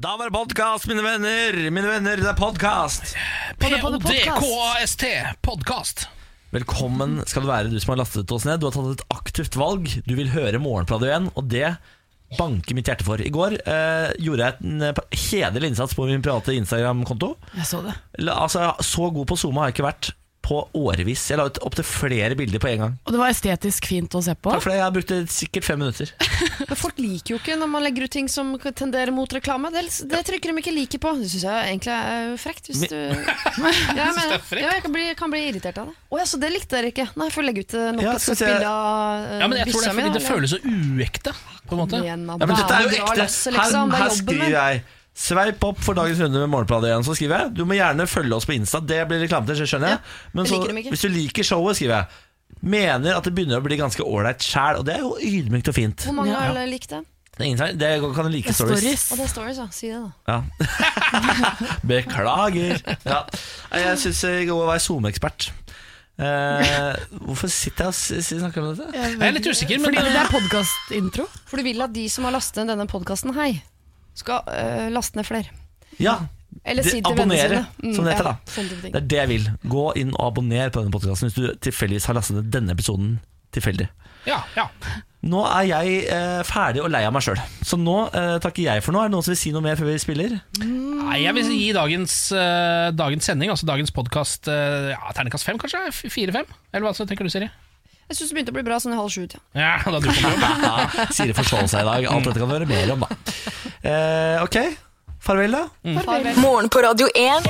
Da var det podkast, mine venner! Mine venner, det er podkast! P-O-D-K-A-S-T, podkast. Velkommen skal du være, du som har lastet oss ned. Du har tatt et aktivt valg. Du vil høre Morgenpladet igjen, og det banker mitt hjerte for. I går eh, gjorde jeg en eh, hederlig innsats på min private Instagram-konto. Jeg så det. La- Altså, Så god på SoMe har jeg ikke vært på årevis. Jeg la ut opptil flere bilder på en gang. Og det var estetisk fint å se på. Takk for det, Jeg brukte sikkert fem minutter. Men folk liker jo ikke når man legger ut ting som tenderer mot reklame. Det, det trykker de ikke like på. Det syns jeg egentlig er frekt. Hvis du ja, men, ja, jeg kan bli, kan bli irritert av det. Å ja, så det likte dere ikke? Nei, jeg får legge ut eh, nok Ja, et se. bilde av uh, Ja, men jeg tror det er fordi det føles så uekte. På en måte Ja, men dette er jo ekte. liksom. Her, her er skriver jeg Sveip opp for dagens runde med Morgenbladet igjen. Så skriver jeg Du må gjerne følge oss på Insta. Det blir reklame til, skjønner jeg. Men så, hvis du liker showet, skriver jeg Mener at det begynner å bli ganske ålreit sjæl. Og det er jo ydmykt og fint. Hvor mange Ja. har likt det? Det ingen. Det kan du like stories. Stories. Og det er stories, ja. Si det, da. Ja. Beklager. Ja. Jeg syns i går var SoMe-ekspert. Eh, hvorfor sitter jeg og snakker om dette? Jeg er litt usikker, men Fordi det er podkastintro. For du vil at de som har lastet ned denne podkasten, hei, skal uh, laste ned flere. Ja, Eller si til vennene abonnere, sine. Mm, som det heter, ja, da. ting. det er det jeg vil. Gå inn og abonner på denne podkasten hvis du tilfeldigvis har lastet ned denne episoden tilfeldig. ja, ja. Nå er jeg eh, ferdig og lei av meg sjøl, så nå eh, takker jeg for noe. Er det noen som vil si noe mer før vi spiller? Nei, jeg vil gi dagens, eh, dagens sending, altså dagens podkast, ja, terningkast fem, kanskje? Fire-fem? Eller hva så tenker du, Siri? Jeg syns det begynte å bli bra sånn i halv sju. Ja. Da du kom på. Ja, Siri forstår seg i dag. Alt dette kan du høre mer om, da. Eh, ok, farvel, da. Farvel. Morgen på Radio 1.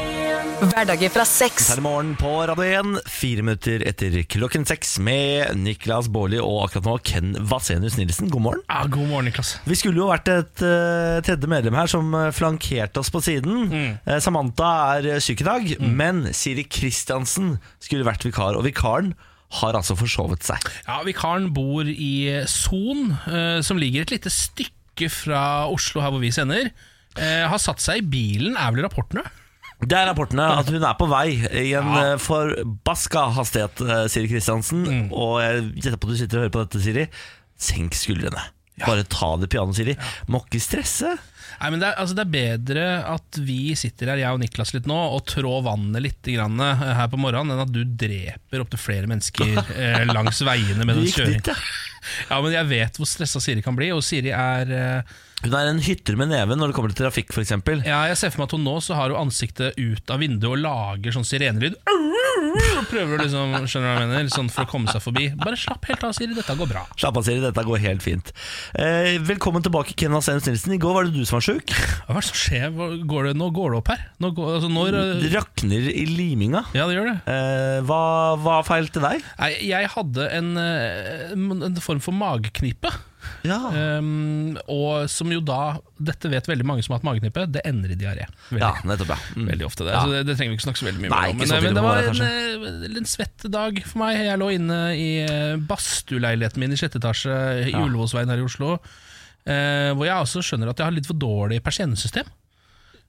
Hverdager fra seks. Her er morgen på Radio 1, fire minutter etter klokken seks med Niklas Baarli og akkurat nå Ken Vasenius Nilsen. God morgen. Ja, god morgen, Niklas. Vi skulle jo vært et uh, tredje medlem her som eh, flankerte oss på siden. Eh, Samantha er syk i dag, men Siri Kristiansen skulle vært vikar, og vikaren har altså forsovet seg. Ja, Vikaren bor i Son, uh, som ligger et lite stykke fra Oslo, her hvor vi sender. Eh, har satt seg i bilen, er vel rapportene? Det er rapportene at hun er på vei i en Ja. eh, forbaska hastighet, eh, Siri Kristiansen. Og jeg gjetter på at du sitter og hører på dette, Siri. Senk skuldrene. Bare ta det piano, Siri. Må ikke stresse. Nei, men det er, altså det er bedre at vi sitter her, jeg og Niklas litt nå, og trår vannet litt grann, eh, her på morgenen, enn at du dreper opptil flere mennesker eh, langs veiene med den kjøringen. Ja. Men jeg vet hvor stressa Siri kan bli, og Siri er eh, Hun er en hytter med neven når det kommer til trafikk, f.eks. Ja, jeg ser for meg at hun nå så har hun ansiktet ut av vinduet og lager sånn sirenelyd. Og Prøver liksom, skjønner du hva jeg mener, sånn for å komme seg forbi. Bare slapp helt av, Siri, dette går bra. Slapp av, Siri. Dette går helt fint. Eh, velkommen tilbake, Ken Vasenius Nilsen. I går var det du som var sjuk. Hva er det som skjer? Går det, nå går det opp her. Nå går, altså, når, Det rakner i liminga. ja, det gjør det. Eh, hva, hva feilte deg? Nei, jeg hadde en, eh, en form for mageknipe. Ja. Um, og som jo da Dette vet veldig mange som har hatt mageknipe, det ender i diaré. Veldig, ja, nettopp, ja. Mm. veldig ofte. Det, Ja. så det, det trenger vi ikke snakke så veldig mye Nei, om. Men, men det var en, eh, en svett dag for meg. Jeg lå inne i eh, badstueleiligheten min i sjette etasje i Ja. Ullevålsveien her i Oslo. Uh, hvor jeg også skjønner at jeg har litt for dårlig persiennesystem.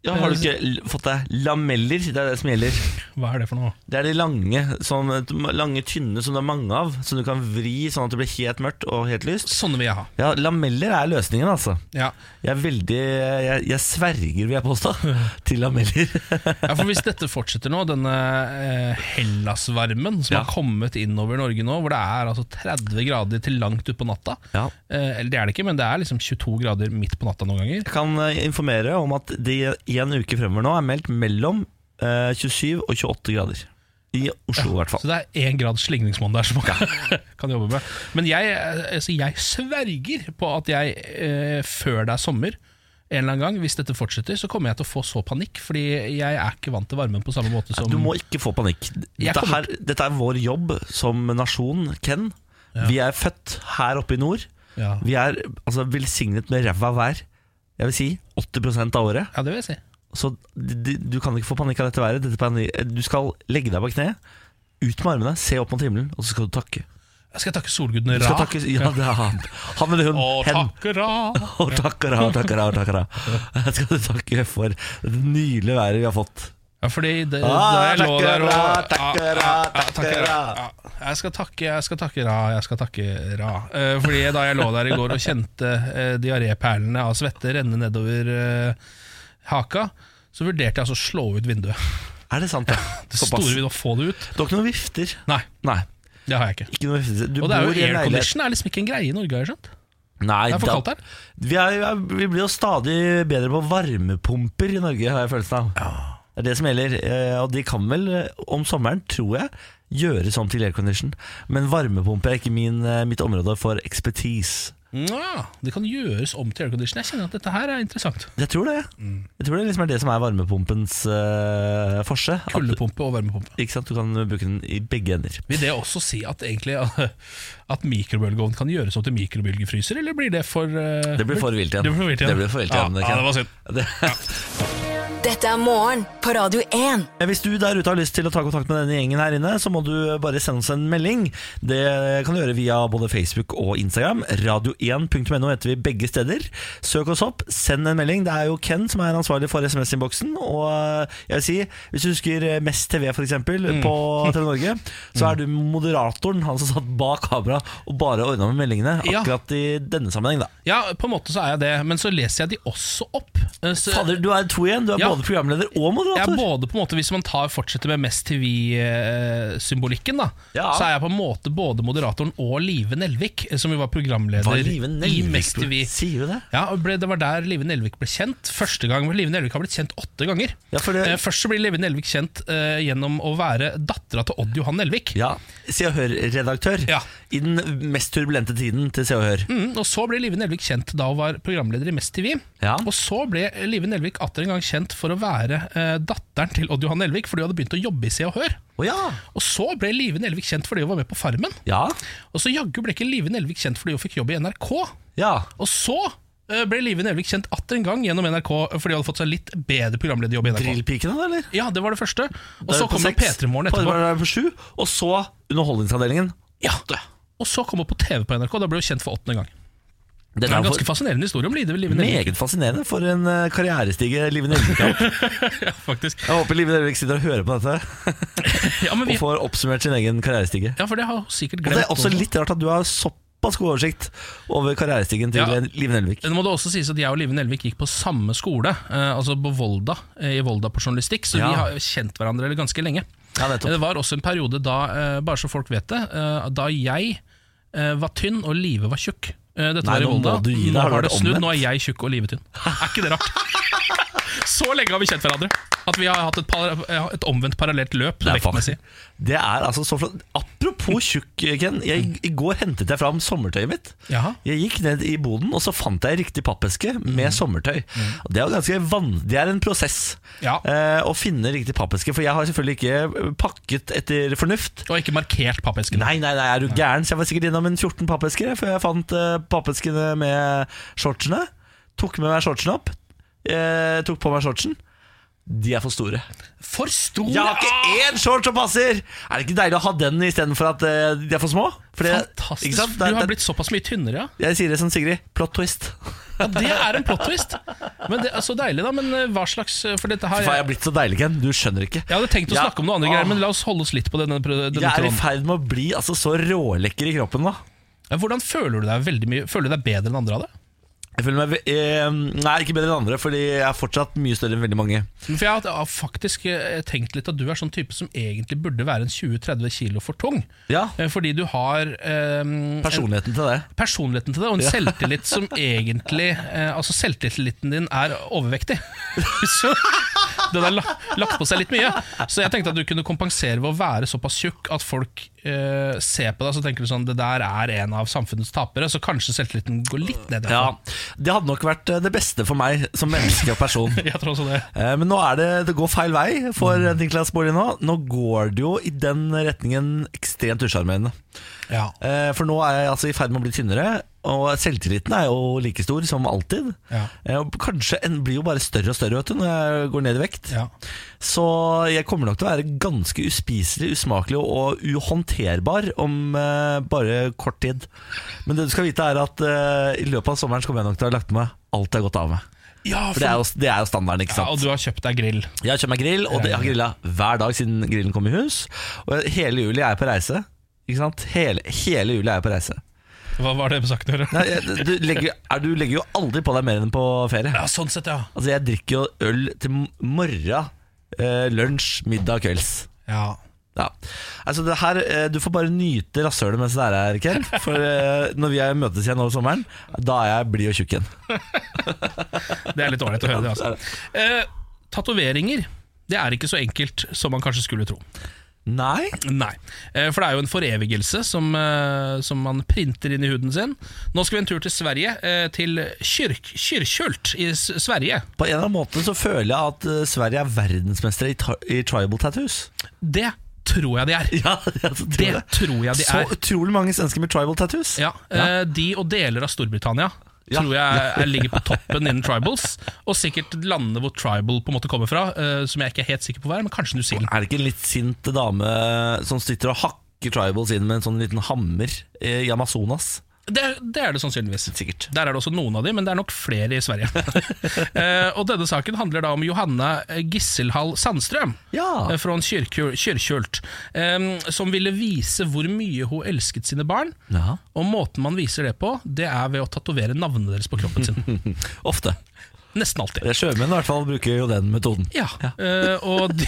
Ja, har du ikke fått deg lameller? Det er det som gjelder. Hva er det for noe? Det er de lange, sånn, lange tynne som det er mange av, som du kan vri sånn at det blir helt mørkt og helt lyst. Sånne vil jeg ha. Ja, Lameller er løsningen, altså. Ja. Jeg er veldig Jeg, jeg sverger, vil jeg påstå, til lameller. Ja, for Hvis dette fortsetter nå, denne eh, Hellas-varmen som Ja. har kommet innover Norge nå, hvor det er altså 30 grader til langt utpå natta Ja. eh, Eller det er det ikke, men det er liksom 22 grader midt på natta noen ganger. Jeg kan eh, informere om at det en uke fremover nå er meldt mellom eh, 27 og 28 grader. I Oslo, i hvert fall. Så det er én grads slingringsmonn der som man kan, kan jobbe med. Men jeg, eh, altså, jeg sverger på at jeg, eh, før det er sommer en eller annen gang, hvis dette fortsetter, så kommer jeg til å få så panikk, fordi jeg er ikke vant til varmen på samme måte som Du må ikke få panikk. Dette, her, dette er vår jobb som nasjon, Ken. Vi er født her oppe i nord. ja. Vi er altså, velsignet med ræva vær. Jeg vil si 80 av året. ja, det vil jeg si. Så d- d- du kan ikke få panikk av dette været. Dette du skal legge deg på kne, ut med armene, se opp mot himmelen, og så skal du takke. Jeg skal takke solgudene Ra. takke ja, det er han. Han eller hun. Og takke Ra. Og takke Ra, takke Ra, takke Ra. Jeg skal takke for det nydelige været vi har fått. Ja, fordi det, Ah, da jeg lå der og Ra, takke Ra, ja, ja, takke takke Ra. Jeg skal takke, jeg skal takke Ra, jeg skal takke Ra. Eh, fordi da jeg lå der i går og kjente uh, diaréperlene av svette renne nedover uh, haka, så vurderte jeg altså å slå ut vinduet. Er det sant, ja? Det store vinduet, å få det ut. Du har ikke noen vifter? Nei, Nei. det har jeg ikke. Ikke noen vifter. Du Og det er jo i en aircondition er liksom ikke en greie i Norge, har jeg skjønt. Nei, Det er for da- kaldt her. Vi, er, vi er- vi blir jo stadig bedre på varmepumper i Norge, har jeg følelsen av. Det er det som gjelder. eh, Og de kan vel eh, om sommeren, tror jeg, gjøre sånn til aircondition. Men varmepumpe er ikke min, eh, mitt område for expertise. Ja, det kan gjøres om til aircondition. Jeg kjenner at dette her er interessant. Jeg tror det. Mm. Jeg tror det liksom er det som er varmepumpens uh, forse. Kuldepumpe og varmepumpe. Ikke sant, Du kan bruke den i begge ender. Vil det også si at egentlig at mikrobølgeovn kan gjøres om til mikrobølgefryser, eller blir det for uh, Det blir for vilt igjen. Det blir for vilt igjen. Det for vilt ja, igjen, ja, det var synd. Det- Dette er morgen på Radio 1. Hvis du der ute har lyst til å ta kontakt med denne gjengen her inne, så må du bare sende oss en melding. Det kan du gjøre via både Facebook og Instagram. Radio1.no heter vi begge steder. Søk oss opp, send en melding. Det er jo Ken som er ansvarlig for SMS-innboksen. Og eh, jeg vil si, hvis du husker Mest TV f.eks. Mm. på TV Norge, så er du moderatoren, han som satt bak kamera og bare ordna med meldingene. Ja. Akkurat i denne sammenheng, da. Ja, på en måte så er jeg det, men så leser jeg de også opp. Eh, Så, Fader, du er to igjen. Du er Ja. både programleder og jeg er både på en måte Hvis man tar, fortsetter med Mest TV-symbolikken, da så er jeg på en måte både moderatoren og Live Nelvik, eh, som jo var programleder Var Live i Mest TV. Sier du det? Ja, ble, Det var der Live Nelvik ble kjent. Første gang Live Nelvik har blitt kjent åtte ganger. Ja, det- Eh, Først så blir Live Nelvik kjent eh, gjennom å være dattera til Odd Johan Nelvik. Ja, Se og Hør-redaktør Ja. i den mest turbulente tiden til Se og Hør. Mm, og Så ble Live Nelvik kjent da hun var programleder i Mest TV. Ja. Og så ble Live Nelvik atter en gang kjent for å være eh, datteren til Odd Johan Elvik, fordi hun hadde begynt å jobbe i Se og Hør. Oh, ja. Og så ble Live Nelvik kjent fordi hun var med på Farmen. ja. Og så jaggu ble ikke Live Nelvik kjent fordi hun fikk jobb i NRK. Ja. Og så eh, ble Live Nelvik kjent atter en gang gjennom NRK fordi hun hadde fått seg litt bedre programlederjobb i NRK. Drillpikene, eller? Ja, det var det første. Og så kom det seks. P3 Morgen etterpå. er det på sju, og så Underholdningsavdelingen. Ja. Og så kom hun på TV på NRK. Da ble hun kjent for åttende gang. Det er en ganske fascinerende historie om Live Nelvik. meget fascinerende for en eh, karrierestige Live Nelvik har. Ja, faktisk. Jeg håper Live Nelvik sitter og hører på dette Ja, men vi, og får oppsummert sin egen karrierestige. ja, for det har hun sikkert Og det er også litt rart at du har såpass god oversikt over karrierestigen til Ja. Live Nelvik. Nå må det også sies at jeg og Live Nelvik gikk på samme skole, eh, altså på Volda, eh, i Volda på journalistikk, så Ja. vi har kjent hverandre ganske lenge. Ja, det, Det var også en periode da, bare så folk vet det, da jeg var tynn og Live var tjukk. Eh, Dette Nei, var i nå Volda. du. Nå Har det det snudd, nå er jeg tjukk og Live tynn. Er ikke det rart? Så lenge har vi kjent hverandre. At vi har hatt et, par, et omvendt parallelt løp. Det er, vektmessig. Det er altså så flott. Apropos tjukk, Ken. Jeg, I går hentet jeg fram sommertøyet mitt. Jaha. Jeg gikk ned i boden, og så fant jeg riktig pappeske Mm. med sommertøy. Og Det er ganske van Det er en prosess Ja. eh, å finne riktig pappeske, for jeg har selvfølgelig ikke pakket etter fornuft. Og ikke markert pappesken. Nei, nei, nei, er du gæren? Så jeg var sikkert innom en 14 pappesker før jeg fant eh, pappeskene med shortsene. Tok med meg shortsen opp. Eh, tok på meg shortsen. De er for store. For store? Jeg har ikke én shorts som passer! Er det ikke deilig å ha den istedenfor at eh, de er for små? For det- Fantastisk. Du Det er- har det- blitt såpass mye tynnere, ja. Jeg sier det som Sigrid. Plot twist. ja. Det er en plot twist. Men det er Så deilig, da. Men eh, hva slags For dette her jeg har blitt så deilig, Ken. Du skjønner ikke. Jeg hadde tenkt å Ja. snakke om noe andre Ah. greier, men la oss holde oss litt på denne, denne Jeg er i ferd med å bli altså, så rålekker i kroppen nå. Ja, Hvordan føler du deg veldig mye Føler du deg bedre enn andre av det? Jeg føler meg eh, Nei, ikke bedre enn andre, fordi jeg er fortsatt mye større enn veldig mange. For Jeg har faktisk eh, tenkt litt at du er sånn type som egentlig burde være en 20-30 kilo for tung. Ja, Eh, Fordi du har eh, en- Personligheten til det. personligheten til det, og en selvtillit som egentlig eh, Altså Selvtilliten din er overvektig. Så den har lagt på seg litt mye. Så jeg tenkte at du kunne kompensere ved å være såpass tjukk at folk eh, ser på deg så tenker du sånn Det der er en av samfunnets tapere, så kanskje selvtilliten går litt ned. Ja. Det hadde nok vært eh, det beste for meg som menneske og person. Jeg tror også det. Eh, Men nå er det, det går feil vei for Mm. Niklas Baarli nå. Nå går det jo i den retningen ekstremt usjarmerende. Ja. Eh, For nå er jeg altså i ferd med å bli tynnere, og selvtilliten er jo like stor som alltid. Ja. Eh, Kanskje en blir jo bare større og større vet du, når jeg går ned i vekt. Ja. Så jeg kommer nok til å være ganske uspiselig, usmakelig og uhåndterbar om eh, bare kort tid. Men det du skal vite er at eh, i løpet av sommeren så kommer jeg nok til å ha lagt meg alt jeg har gått av med. Ja, For det er jo, det er jo standarden, ikke ja, sant? og du har kjøpt deg grill. Jeg har kjøpt meg grill, og jeg har grilla hver dag siden grillen kom i hus. Og hele juli er jeg på reise. Ikke sant? Hele, hele juli er jeg på reise. Hva var det med saken å gjøre? Nei, du, legger, er, du legger jo aldri på deg mer enn på ferie. Ja, sånn sett, ja. Altså Jeg drikker jo øl til morgen, eh, lunsj, middag, kvelds. ja. Ja. Altså det her, eh, Du får bare nyte rasshølet mens det er her, Ken. For eh, når vi møtes igjen over sommeren, da er jeg blid og tjukk igjen. Det er litt ålreit å høre det. altså eh, Tatoveringer det er ikke så enkelt som man kanskje skulle tro. Nei? Nei, eh, For det er jo en forevigelse som, eh, som man printer inn i huden sin. Nå skal vi en tur til Sverige, eh, til Kyrk, Kyrkjult i Sverige. På en eller annen måte så føler jeg at Sverige er verdensmestere i, i tribal tattoos. Det tror jeg de er. Ja, jeg tror Det tror jeg de er. Så utrolig mange svensker med tribal tattoos. Ja, ja. De og deler av Storbritannia Ja. tror jeg jeg ligger på toppen innen tribals. Og sikkert landene hvor tribal på en måte kommer fra, uh, som jeg ikke er helt sikker på hva er, men kanskje New Zealand. Er det ikke en litt sint dame som sitter og hakker tribals inn med en sånn liten hammer eh, i Amazonas? Det, det er det sannsynligvis. Sikkert. Der er det også noen av de, men det er nok flere i Sverige. Eh, og Denne saken handler da om Johanna Gisselhall Sandstrøm Ja. eh, fra Kyrkjul- Kyrkjult, eh, som ville vise hvor mye hun elsket sine barn. ja. Og måten man viser det på, det er ved å tatovere navnene deres på kroppen sin. Ofte. Nesten alltid. Sjømenn i hvert fall bruker jo den metoden. Ja, eh, og de,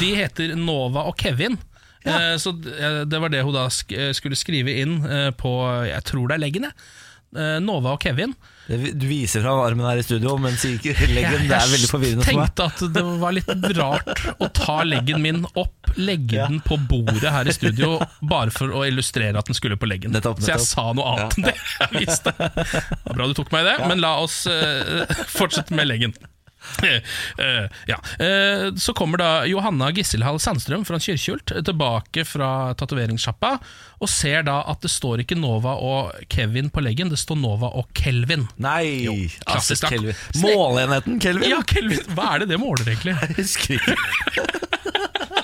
de heter Nova og Kevin. Eh, så eh, det var det hun da eh, skulle skrive inn på Jeg tror det er leggen, jeg. Nova og Kevin. Du viser fra armen her i studio, men sier ikke leggen. Det er veldig forvirrende for meg. tenkte at det var litt rart å ta leggen min opp, legge den på bordet her i studio, bare for å illustrere at den skulle på leggen. Nettopp, Så jeg sa noe annet enn det jeg visste. Bra du tok meg i det, men la oss fortsette med leggen. Eh, eh, ja. Eh, så kommer da Johanna Gisselhall Sandstrøm fra Kyrkjult tilbake fra tatoveringssjappa og ser da at det står ikke Nova og Kevin på leggen, det står Nova og Kelvin. Nei, altså klassisk, altså, Kelvin. Målenheten Kelvin? Ja, Kelvin, Hva er det det måler, egentlig? Jeg husker ikke.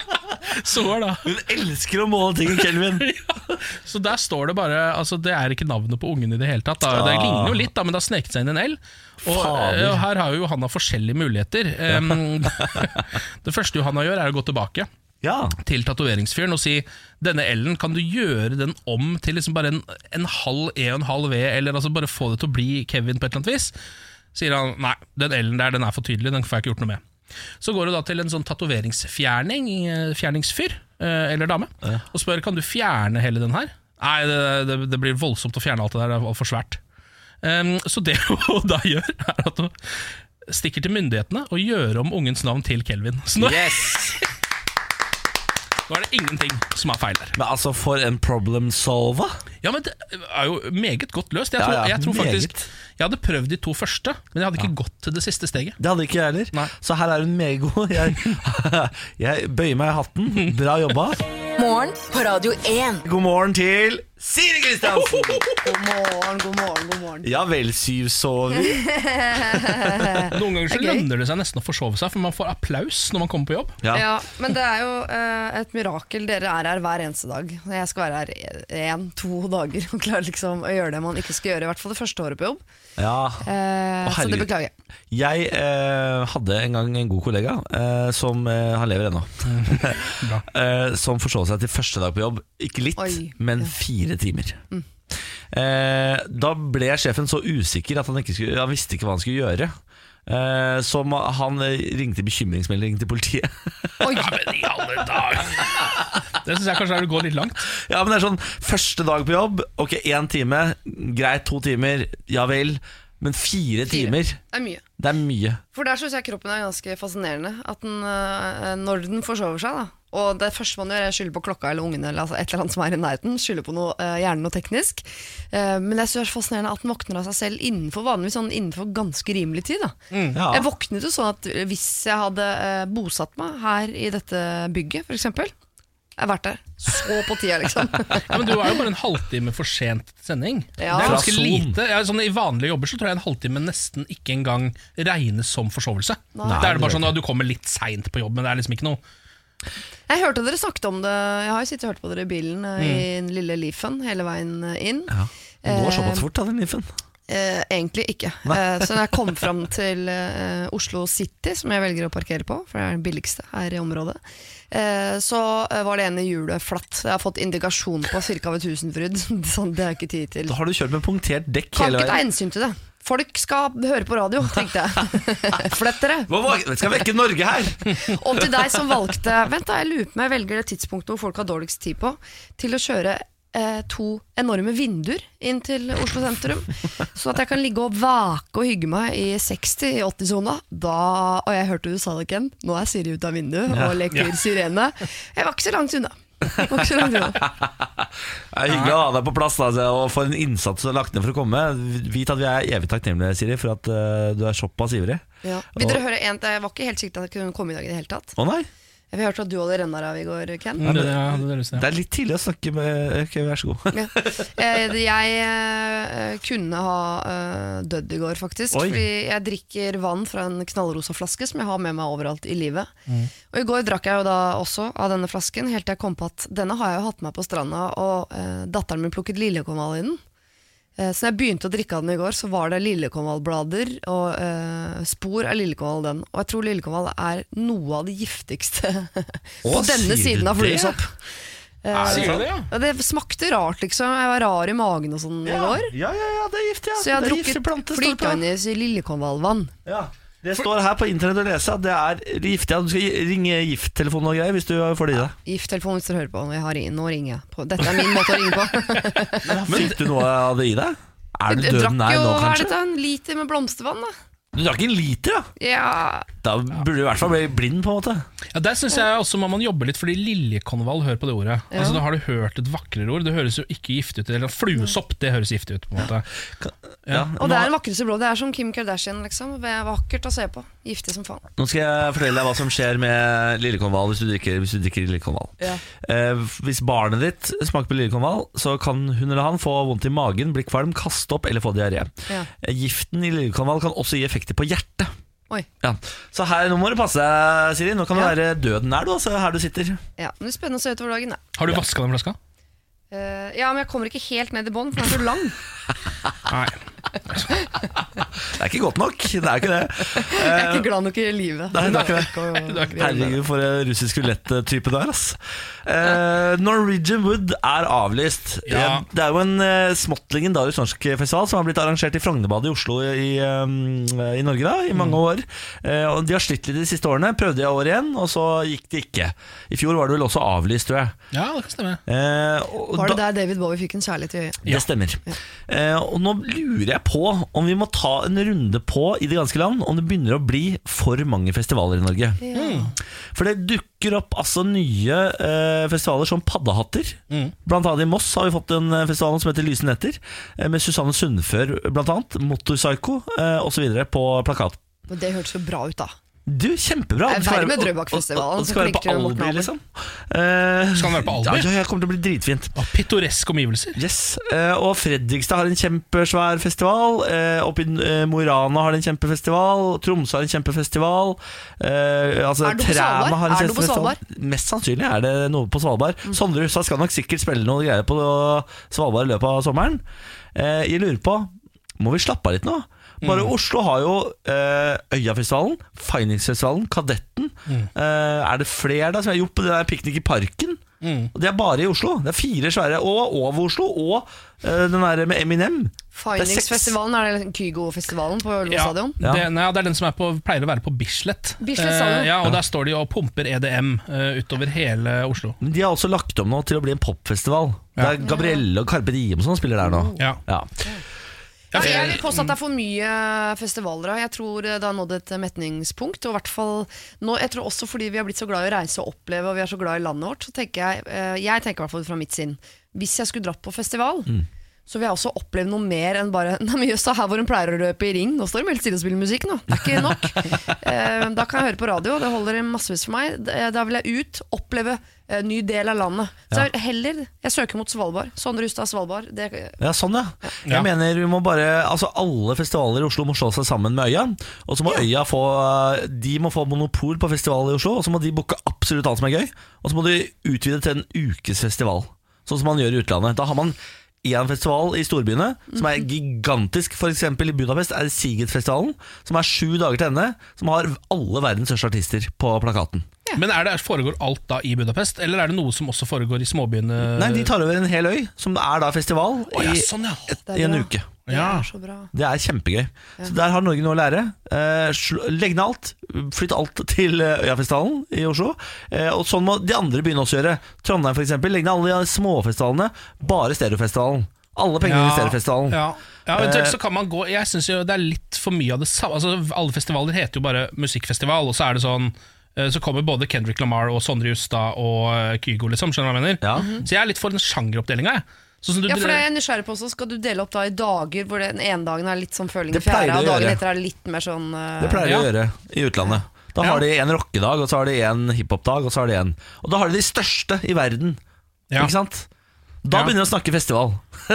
Så da Hun elsker å måle ting i Kelvin. Så der står det bare Altså Det er ikke navnet på ungen i det hele tatt da. Det Ah. ligner jo litt da Men det har sneket seg inn en L Og eh, her har jo Johanna forskjellige muligheter Um, Det første Johanna gjør er å gå tilbake Ja. Til tatoveringsfyren og si Denne L-en kan du gjøre den om Til liksom bare en, en halv E og en halv V Eller altså bare få det til å bli Kevin på et eller annet vis Sier han, nei, den L-en der den er for tydelig Den får jeg ikke gjort noe med Så går du da til en sånn tatoveringsfjerning eh, Fjerningsfyr, eh, eller dame Og spør, kan du fjerne hele den her? Nei, det, det, det blir voldsomt å fjerne alt det der Det er alt for svært Um, Så det hun da gjør Er at hun stikker til myndighetene Og gjør om ungens navn til Kelvin Så nå, Yes! nå er det ingenting som er feil der Men altså, for en problem solver. Ja, men det er jo meget godt løst Jeg Ja, tror, ja, jeg tror faktisk. Jeg hadde prøvd de to første Men jeg hadde ikke gått til det siste steget Det hadde ikke jeg heller. Nei. Så her er hun meget god. Jeg, jeg bøyer meg i hatten. Bra jobba. Morgen på Radio 1. God morgen til Siri Kristiansen! God morgen, god morgen, god morgen. Ja vel, syvsover. Noen ganger så er lønner det seg nesten å forsove seg For man får applaus når man kommer på jobb Ja. Ja, men det er jo uh, et mirakel. Dere er her hver eneste dag. Jeg skal være her én, to dager og klare liksom å gjøre det man ikke skal gjøre. I hvert fall det første året på jobb. Ja. Eh, så det beklager jeg. Jeg eh, hadde en gang en god kollega eh, som eh, Han lever ennå. Eh, som forsov seg til første dag på jobb. Ikke litt, Oi. men fire timer. Eh, da ble sjefen så usikker at han, ikke skulle, han visste ikke hva han skulle gjøre. Eh, som han ringte bekymringsmelding til politiet. Oi, Ja, men i alle dager Det synes jeg kanskje er å gå litt langt ja, men det er sånn Første dag på jobb, ok, én time. Greit, to timer. Ja vel. Men fire, Fire. timer, det er mye. det er mye. For der syns jeg kroppen er ganske fascinerende. At den, eh, når den forsover seg, da og det første man gjør, er å skylde på klokka eller ungene eller altså et eller annet som er i nærheten. Skylde på noe, eh, gjerne noe teknisk. Eh, men jeg synes det er så fascinerende at den våkner av seg selv innenfor vanligvis sånn innenfor ganske rimelig tid. da Ja. Jeg våknet jo sånn at hvis jeg hadde eh, bosatt meg her i dette bygget, f.eks. Jeg har vært der så på tida, liksom. ja, Men du er jo bare en halvtime for sent til sending Ja. Det er ganske lite ja, sånn, I vanlige jobber så tror jeg en halvtime nesten ikke engang regnes som forsovelse Nei. Da er det bare sånn at du kommer litt sent på jobb Men det er liksom ikke noe Jeg hørte dere snakket om det. Jeg har jo sittet og hørt på dere i bilen mm. i den lille Leafen hele veien eh, inn. Ja. Det går Eh, såpass fort, da, den Leafen. Eh, egentlig ikke. Eh, så når jeg kom fram til eh, Oslo City, som jeg velger å parkere på, for det er den billigste her i området, eh, så eh, var det ene hjulet flatt. Jeg har fått indikasjon på ca. ved Tusenfryd. sånn, det har jeg ikke tid til. Da har du kjørt med punktert dekk Kan hele ikke ta veien. hensyn til det. Folk skal høre på radio, tenkte jeg. Flett dere. Skal vekke Norge her? Og til deg som valgte Vent da, jeg lurer på om jeg velger det tidspunktet hvor folk har dårligst tid på, til å kjøre eh, to enorme vinduer inn til Oslo sentrum. Så at jeg kan ligge og vake og hygge meg i 60-80-sona. Og jeg hørte du sa det, Ken. Nå er Siri ute av vinduet Ja. og leker sirene. Jeg var ikke så langt unna. Det er hyggelig å ha deg på plass da, altså, og for en innsats du har lagt ned for å komme. Vit at vi er evig takknemlige, Siri, for at uh, du er såpass ivrig. Ja. Vil dere høre en Jeg var ikke helt sikker på at jeg kunne komme i dag i det hele tatt. Å nei, Vi hørte at du hadde renner av i går, Ken. Det, ja, det er lyst til. det er litt tidlig å snakke med Ok, vær så god. Ja. jeg, Jeg eh, kunne ha eh, dødd i går, faktisk. Oi. Fordi jeg drikker vann fra en knallrosa flaske som jeg har med meg overalt i livet. Mm. Og i går drakk jeg jo da også av denne flasken, helt til jeg kom på at denne har jeg jo hatt med på stranda, og uh, datteren min plukket liljekonvall i den. Eh, Så når jeg begynte å drikke av den i går, så var det liljekonvallblader og eh, spor av liljekonvall den. Og jeg tror liljekonvall er noe av det giftigste på Å, denne sier siden av det? fluesopp. Eh, Sier det, ja? ja, det smakte rart, liksom. Jeg var rar i magen og sånn i går. Ja, ja, ja, det er giftig. Ja. Så jeg har det er giftig drukket plante, står det på. flytende liljekonvallvann. Ja. Det står her på internett å lese at det er giftig. At du skal ringe gifttelefonen og greier hvis du får det i deg. Gifttelefonen hvis du hører på. Jeg har, ring- nå ringer jeg. På. Dette er min måte å ringe på. Fikk du noe av det i deg? Er du drakk døden nær jo nå, hva er kanskje? dette, en liter med blomstervann, da. Du drakk en liter, da? Ja, Da burde du i hvert fall bli blind, på en måte. Ja, Der synes jeg også må man jobbe litt, fordi liljekonvall, hør på det ordet. Ja. Altså, da har du hørt et vakrere ord. Det høres jo ikke giftig ut. Eller fluesopp, det høres giftig ut. på en måte Ja. Og det er den vakreste blå. Det er som Kim Kardashian, liksom. Er vakkert å se på. Giftig som faen. Nå skal jeg fortelle deg hva som skjer med lillekonvall hvis du drikker, hvis du drikker lillekonvall. Ja. Eh, hvis barnet ditt smaker på lillekonvall, så kan hun eller han få vondt i magen, bli kvalm, kaste opp eller få diaré. Ja. Eh, Giften i lillekonvall kan også gi effekter på hjertet. Oi. Ja. Så her, nå må du passe deg, Siri. Nå kan Ja. det være døden nær, du, altså, her du sitter. Ja, men det er spennende å se utover dagen, da. Har du vaska den flaska? Eh, ja, men jeg kommer ikke helt ned i bånn, for den er så lang. Nei. Det er ikke godt nok. Det er ikke det. Jeg er ikke glad nok i livet. Nei, det er ikke det. Herregud, for en russisk rulett-type du er, ass. Uh, Norwegian Wood er avlyst. Ja. Eh, Det er jo en uh, smått legendarisk norsk festival som har blitt arrangert i Frognerbadet i Oslo i, eh, i Norge da, i mange år. Uh, og De har slitt litt de siste årene. Prøvde i år igjen, og så gikk det ikke. I fjor var det vel også avlyst, tror jeg. Ja, det kan stemme. Eh, og Var det da- der David Bowie fikk en kjærlighet i øyet? det stemmer. Eh, og nå lurer jeg på om vi må ta en runde på i det ganske land om det begynner å bli for mange festivaler i Norge. For det dukker opp altså nye eh, festivaler som paddehatter. Blant annet i Moss har vi fått en eh, festival som heter Lyse netter, eh, med Susanne Sundfør blant annet, Motorpsycho eh, osv. på plakat. Men det hørtes jo bra ut, da. Du, kjempebra! Det er verre med Drøbakfestivalen, skal være på Abel. liksom. Uh, Skal han være på Albi? Ja, ja, kommer til å bli dritfint. Ah, pittoreske omgivelser. Yes, uh, og Fredrikstad har en kjempesvær festival. Uh, Oppe i eh, Mo i Rana har de en kjempefestival. Tromsø har en kjempefestival. eh, altså, Er det noe på Svalbard? har en Er det noe på Svalbard? Mest sannsynlig er det noe på Svalbard. Sondre Hustad skal nok sikkert spille noe greier på Svalbard i løpet av sommeren. Eh, jeg lurer på Må vi slappe av litt nå? Bare Oslo har jo eh, Øyafestivalen, Finingsfestivalen, Kadetten. Eh, er det flere da som har gjort på det der piknik i parken? Og Det er bare i Oslo. Det er fire svære. Og over Oslo. Og eh, den der med Eminem. Finingsfestivalen, er er det Kygo-festivalen på Ullevål Ja, stadion. Ja. Det, nei, det er den som er på, pleier å være på Bislett. Bislett. Eh, ja, og Der står de og pumper EDM eh, utover hele Oslo. Men de har også lagt om nå til å bli en popfestival. Ja. Det er Gabrielle og Carpe Diem som spiller der nå. Ja. Ja. Jeg vil påstå at det er for mye festivaler. Jeg tror det har nådd et metningspunkt. Og i hvert fall nå, jeg tror også fordi vi har blitt så glad i å reise og oppleve, og vi er så glad i landet vårt, så tenker jeg eh, Jeg tenker i hvert fall fra mitt sinn Hvis jeg skulle dratt på festival, så vil jeg også oppleve noe mer enn bare Nei, men jøss, her hvor hun pleier å løpe i ring, nå står hun helt stille og spiller musikk nå. Det er ikke nok. Eh, da kan jeg høre på radio, det holder massevis for meg. Da da vil jeg ut, oppleve en ny del av landet. Så jeg, heller Jeg søker mot Svalbard. Sondre Hustad Svalbard. Det, Ja, sånn ja. Jeg Ja. mener vi må bare Altså Alle festivaler i Oslo må slå seg sammen med Øya. Og så må Øya få De må få monopol på festival i Oslo, og så må de booke absolutt alt som er gøy. Og så må de utvide til en ukes festival, sånn som man gjør i utlandet. Da har man én festival i storbyene som er gigantisk. For eksempel i Budapest er Sigurdfestivalen, som er sju dager til ende, som har alle verdens største artister på plakaten. Men er det, foregår alt da i Budapest, eller er det noe som også foregår i småbyene? Nei, De tar over en hel øy, som er da festival, oh, ja, i, sånn, ja. i, i en uke. Det Ja. er så bra. Det er kjempegøy. Så Der har Norge noe å lære. Eh, legg ned alt. Flytt alt til eh, Øyafestivalen i Oslo. Eh, og sånn må de andre begynne også gjøre. Trondheim f.eks. Legg ned alle de småfestivalene. Bare Stereofestivalen. Alle pengene i Stereofestivalen. Ja. ja eventuelt så kan man gå Jeg synes jo det er litt for mye av det samme altså, Alle festivaler heter jo bare musikkfestival, og så er det sånn så kommer både Kendrick Lamar og Sondre Justad og Kygo, liksom. Skjønner du hva jeg mener? Ja. Så jeg er litt for den sjangeroppdelinga. jeg. Sånn du- Ja, for det er jeg nysgjerrig på også. Skal du dele opp da i dager hvor den ene dagen er litt sånn føling i fjæra, de og dagen etter er litt mer sånn uh, Det pleier de Ja. å gjøre i utlandet. Da Ja. har de en rockedag, og så har de en hiphopdag, og så har de en Og da har de de største i verden. Ja. Ikke sant? Da Ja. begynner de å snakke festival.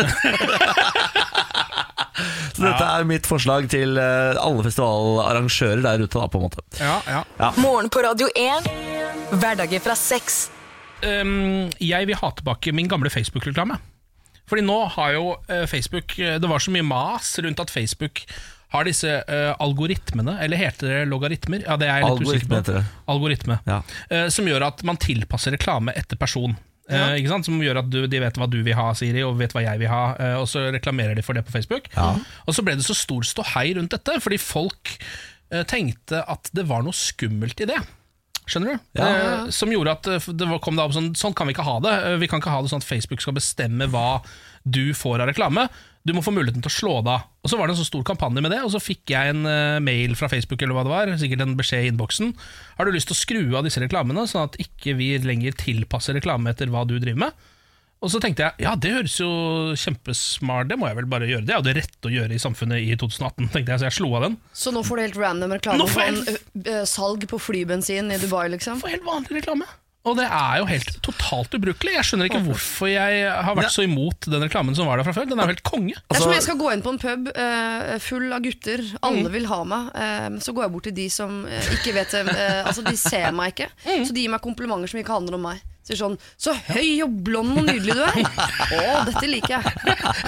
så dette er mitt forslag til eh, alle festivalarrangører der ute, da, på en måte. ja, ja. Morgen på Radio 1. Hverdager fra 6. um, jeg vil ha tilbake min gamle Facebook-reklame. Fordi nå har jo eh, Facebook eh, Det var så mye mas rundt at Facebook har disse uh, algoritmene, eller heter det logaritmer? Ja, det er jeg litt usikker Algoritme på. heter det. Algoritme. Ja. Uh, som gjør at man tilpasser reklame etter person. Eh, ikke sant? Som gjør at du, de vet hva du vil ha, Siri, og vet hva jeg vil ha, og så reklamerer de for det på Facebook. Og så ble det så stor ståhei rundt dette, fordi folk tenkte at det var noe skummelt i det. Skjønner du? Ja. Eh, som gjorde at eh, det kom da opp sånn Sånn kan vi ikke ha det. Eh, Vi kan ikke ha det sånn at Facebook skal bestemme hva du får av reklame. Du må få muligheten til å slå det av. Og Så var det en så stor kampanje med det, og så fikk jeg en mail fra Facebook eller hva det var, sikkert en beskjed i innboksen. Har du lyst til å skru av disse reklamene, sånn at ikke vi lenger tilpasser reklame etter hva du driver med? Og så tenkte jeg ja, det høres jo kjempesmart Det må jeg vel bare gjøre. Det er jo det rette å gjøre i samfunnet i 2018, tenkte jeg, så jeg slo av den. Så nå får du helt random reklame Nå helt... en ø, ø, salg på flybensin i Dubai, liksom? For helt vanlig reklame. Og det er jo helt totalt ubrukelig. Jeg skjønner ikke hvorfor jeg har vært så imot den reklamen som var der fra før. Den er jo helt konge. Det er Altså- som jeg skal gå inn på en pub eh, full av gutter. Alle vil ha meg. eh, så går jeg bort til de som eh, ikke vet det. eh, altså, de ser meg ikke. Så de gir meg komplimenter som ikke handler om meg. Sier sånn 'Så høy og blond og nydelig du er'. Å, dette liker jeg.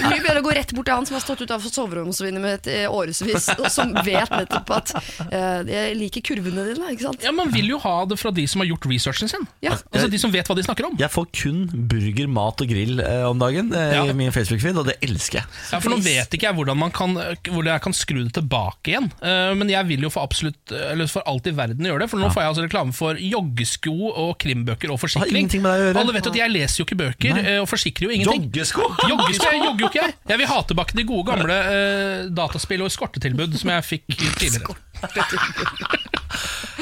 Mye bedre å gå rett bort til han som har stått utenfor soveromsvinduet mitt i årevis, og som vet nettopp at uh, jeg liker kurvene dine. Ikke sant? Ja, Man vil jo ha det fra de som har gjort researchen sin. Ja. Altså De som vet hva de snakker om. Jeg får kun burger, mat og grill eh, om dagen eh, Ja. i min Facebook-feed, og det elsker jeg. Ja, for Nå vet ikke jeg hvordan man kan, hvordan jeg kan skru det tilbake igjen. uh, Men jeg vil jo for absolutt Eller for alt i verden gjøre det. For nå får jeg altså reklame for joggesko og krimbøker og forsikring. Ingenting med deg å gjøre. Alle vet jo at jeg leser jo ikke bøker Nei. og forsikrer jo ingenting. Joggesko! Joggesko, jeg jogger jo ikke jeg. Jeg vil ha tilbake de gode gamle uh, dataspill og eskortetilbud som jeg fikk tidligere.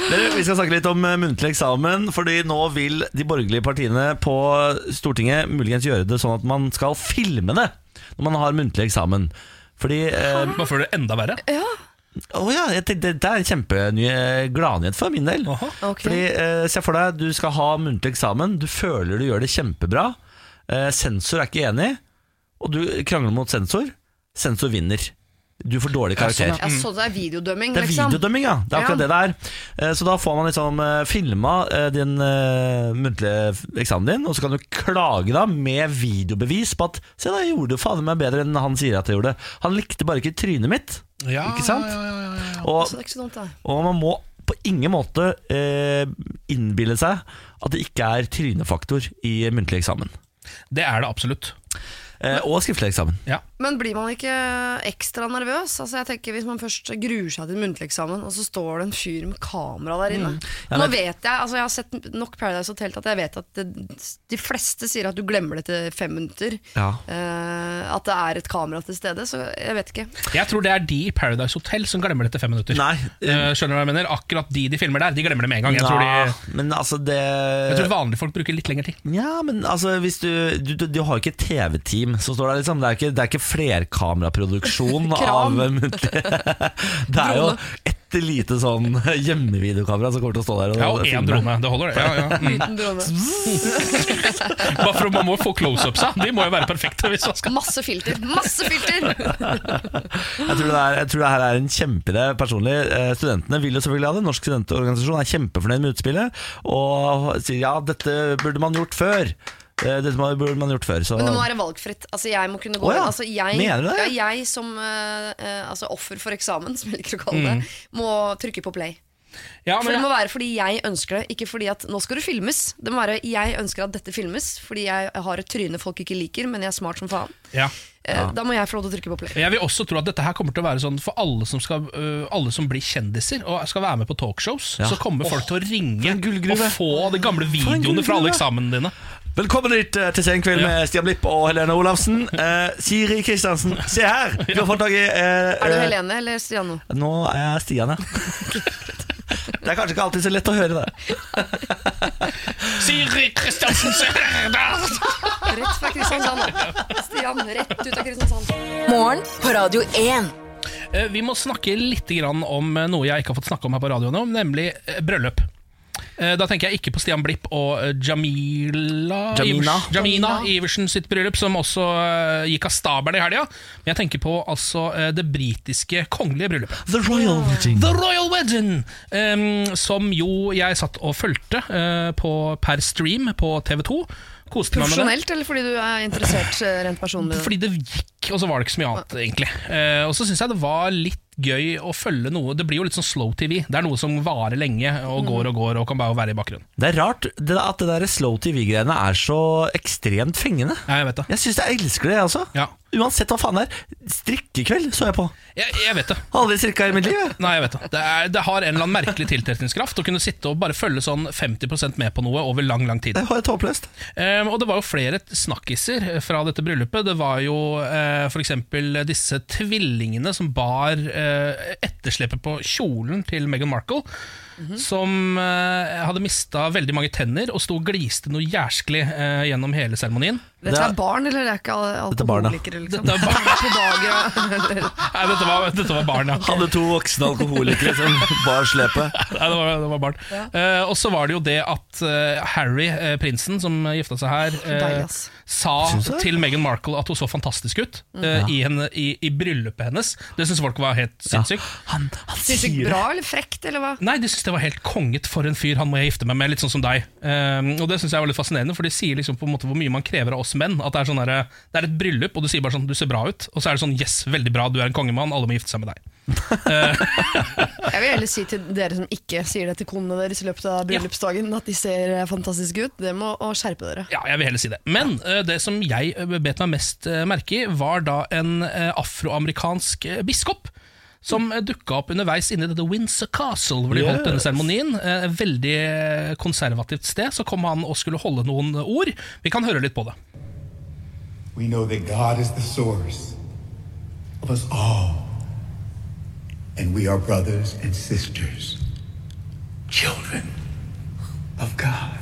Dere, vi skal snakke litt om eh, muntlig eksamen, fordi nå vil de borgerlige partiene på Stortinget muligens gjøre det sånn at man skal filme det når man har muntlig eksamen. Fordi eh, Man føler det enda verre. Å ja, jeg tenkte, det er en kjempeny gladnyhet for min del. Okay. Fordi eh, Se for deg, du skal ha muntlig eksamen, du føler du gjør det kjempebra. Eh, sensor er ikke enig, og du krangler mot sensor. Sensor vinner. Du får dårlig karakter. Ja, sånn, det er videodømming, Det er liksom. videodømming, ja. Det er akkurat Ja. det det er. Eh, Så da får man liksom eh, filma eh, din muntlige eksamen din, og så kan du klage da med videobevis på at Se, da, jeg gjorde fader meg bedre enn han sier at jeg gjorde. Han likte bare ikke trynet mitt. Ja, Ikke sant? ja, ja, ja, ja. Og, Så det er ikke dumt, og man må på ingen måte eh, innbille seg at det ikke er trynefaktor i muntlig eksamen. Det er det absolutt. Eh, og skriftlig eksamen. Ja. Men blir man ikke ekstra nervøs? Altså jeg tenker Hvis man først gruer seg til muntlig eksamen, og så står det en fyr med kamera der inne Ja, Nå vet Jeg altså jeg har sett nok Paradise Hotel til at jeg vet at det, de fleste sier at du glemmer det til fem minutter. Ja. Eh, at det er et kamera til stede, så jeg vet ikke. Jeg tror det er de i Paradise Hotel som glemmer det til fem minutter. Nei, Eh, skjønner du hva jeg mener? Akkurat de de filmer der, de glemmer det med en gang. Jeg tror, de, men altså det jeg tror vanlige folk bruker litt lengre tid. Ja, men altså hvis du, du, du, du har ikke et Som står der, liksom. Det er ikke, det er ikke flerkameraproduksjon av muntlig Det er jo et lite sånn hjemmevideokamera som kommer til å stå der og, Ja, og én drone. Det holder, det. Ja, ja. Mm. Drone. Bare for Man må få close-upsa. De må jo være perfekte. hvis man skal Masse filter! Masse filter! Jeg tror, det er, jeg tror det her er en kjempeidé personlig. Eh, Studentene vil jo selvfølgelig ha det. Norsk studentorganisasjon er kjempefornøyd med utspillet og sier ja, dette burde man gjort før. Eh, Dette burde man gjort før. Så. Men det må være valgfritt. Altså, jeg må kunne gå Oh, ja. altså, jeg, Mener du det? Ja, jeg som eh, altså, offer for eksamen, som jeg liker å kalle det, må trykke på play. Ja, For Det må være fordi jeg ønsker det, ikke fordi at nå skal det filmes. Det må være jeg ønsker at dette filmes, fordi jeg har et tryne folk ikke liker, men jeg er smart som faen. ja. Ja. Da må jeg få lov til å trykke på play. Jeg vil også tro at dette her kommer til å være sånn for alle som, skal, alle som blir kjendiser og skal være med på talkshows. Ja. Så kommer folk til å ringe og få de gamle videoene fra alle eksamene dine. Velkommen hit eh, til Senkveld Ja. med Stian Blipp og Helene Olafsen. Eh, Siri Kristiansen, se her! Vi har fått tak i eh, Er du Helene eller Stian Nå Nå er jeg Stian, ja. Det er kanskje ikke alltid så lett å høre det. Siri Kristiansen Sørensen! Rett fra Kristiansand. da. Stian, rett ut av Kristiansand. Morgen på Radio 1. Eh, Vi må snakke litt grann om eh, noe jeg ikke har fått snakke om her på radioen, nemlig bryllup. Eh, Da tenker jeg ikke på Stian Blipp og eh, Jamila Jamina. Ivers, Jamina Iversen sitt bryllup, som også eh, gikk av stabelen i helga. Men jeg tenker på altså det britiske kongelige bryllupet. The Royal Wedding. The Royal Wedding! um, som jo jeg satt og fulgte uh, på, per stream på TV2. Koste meg. Profesjonelt, eller fordi du er interessert rent personlig? Fordi det gikk, og så var det ikke så mye annet, egentlig. Uh, og så syns jeg det var litt gøy å følge noe Det blir jo litt sånn slow TV. Det er noe som varer lenge og går og går og kan bare være i bakgrunnen. Det er rart det, at det der slow TV-greiene er så ekstremt fengende. Ja, jeg vet det. Jeg syns jeg elsker det, jeg også. Ja. Uansett hva faen det er. Strikkekveld så jeg på. Jeg, jeg vet det. Aldri strikka i mitt liv. jeg. Nei, jeg vet det. Det, er, det har en eller annen merkelig tiltrekningskraft å kunne sitte og bare følge sånn 50% med på noe over lang, lang tid. Det var helt håpløst. Um, og det var jo flere snakkiser fra dette bryllupet. Det var jo uh, f.eks. disse tvillingene som bar eh, etterslepet på kjolen til Meghan Markle. Som eh, hadde mista veldig mange tenner og sto og gliste noe jærskelig eh, gjennom hele seremonien. Dette Det er- barn, eller det er ikke Dette er ja. alkoholikere? Liksom. Dette barn. På dagen, eller- Nei, dette var, dette var barn, ja. Hadde to voksne alkoholikere som bar slepet. Nei, det var, det var barn. Eh, og så var det jo det at uh, Harry, uh, prinsen som gifta seg her, Deilig, sa til Meghan Markle at hun så fantastisk ut ja. i, henne, i, i bryllupet hennes. Det syns folk var helt sinnssykt. Han, han Syns det. bra eller frekt, eller hva? Nei, de syns det var helt konget for en fyr han må jeg gifte meg med, litt sånn som deg. Og det synes jeg var litt fascinerende, for de sier liksom på en måte hvor mye man krever av oss menn. At det er, sånn der, det er et bryllup, og du sier bare sånn 'du ser bra ut', og så er det sånn 'yes, veldig bra, du er en kongemann, alle må gifte seg med deg'. Jeg vil heller si til dere som ikke sier det til konene deres i løpet av bryllupsdagen, at de ser eh, fantastiske ut. Det må å skjerpe dere. Ja, jeg vil heller si det. Men eh, det som jeg eh, bet meg mest merke i, var da en afroamerikansk biskop. Som dukka opp underveis inne i dette Windsor Castle, hvor de holdt denne seremonien. Et veldig eh, konservativt sted. Så kom han og skulle holde noen ord. Vi kan høre litt på det. We know that God is the source of us all. And we are brothers and sisters, children of God.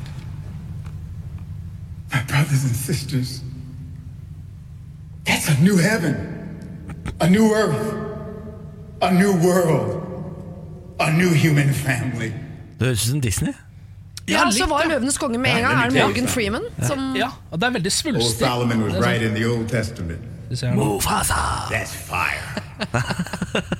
My brothers and sisters, that's a new heaven, a new earth, a new world, a new human family. Det høres ut som Disney. Ja, ja så var. Løvenes konge med en gang. Er det. Morgan Freeman? Som, Ja, og det er veldig svulstig. Solomon was er right in the Old Testament. sånn-. Mufasa. That's fire.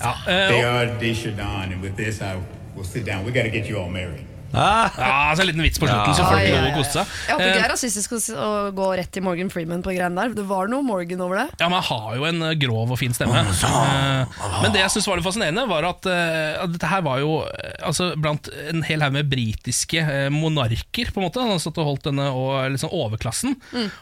Ja, uh, They are Deshaun, and with this, I will sit down. We got to get you all married. Ah, ja, altså En liten vits på slutten, så folk lov å ja. koste seg. Jeg håper ikke det Eh, er rasistisk å, gå rett til Morgan Freeman på greiene der. Det var noe Morgan over det. Ja, men Han har jo en eh, grov og fin stemme. Eh, Men det jeg synes var litt fascinerende, var at, eh, at dette her var jo eh, altså, blant en hel haug med britiske eh, monarker. på en måte Han satt og holdt denne og liksom overklassen.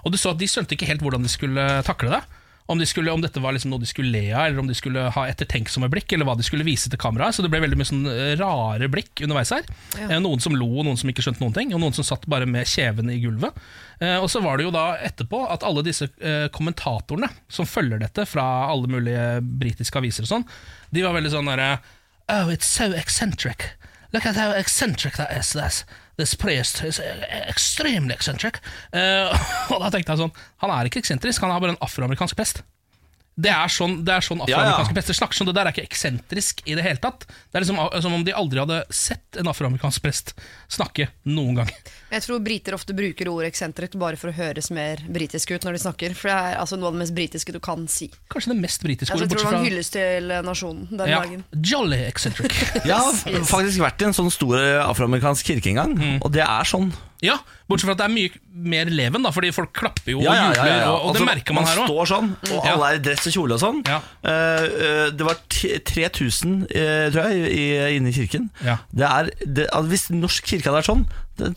Og du så at de skjønte ikke helt hvordan de skulle takle det. Om, de skulle, om dette var liksom noe de skulle le av, eller om de skulle ha ettertenksomme blikk, eller hva de skulle vise til kameraet. Så det ble veldig mye sånn eh, rare blikk underveis her. Ja. Noen som lo, noen som ikke skjønte noen ting, og noen som satt bare med kjevene i gulvet. Eh, og så var det jo da etterpå at alle disse eh, kommentatorene som følger dette fra alle mulige britiske aviser og sånn, de var veldig sånn derre Oh, it's so eccentric. Look at how eccentric that is. This, this priest is extremely eccentric. Uh, og da tenkte jeg sånn Han er ikke eksentrisk, han er bare en afroamerikansk prest. Det er sånn, det er sånn afroamerikanske Ja, ja. prester snakker sånn. Det der er ikke eksentrisk i det hele tatt. Det er liksom som om de aldri hadde sett en afroamerikansk prest snakke noen gang. Jeg tror briter ofte bruker ordet eksentrik bare for å høres mer britisk ut når de snakker. For det er altså noe av det mest britiske du kan si. Kanskje det mest britiske ordet, bortsett fra jeg tror han hyllest til eh, nasjonen den ja, dagen. Jolly eccentric. Jeg har faktisk vært i en sånn stor afroamerikansk kirke en gang, og det er sånn. Ja, Bortsett fra at det er mye mer leven, da fordi folk klapper jo og Ja, ja, ja, jubler. ja. Og, og det Altså, merker man her òg. står sånn, og alle er i dress og kjole og sånn. Ja. uh, eh, det var 3000, uh, tror jeg, i, inne i kirken. Ja. Det er, det, altså, hvis norsk kirke hadde vært sånn,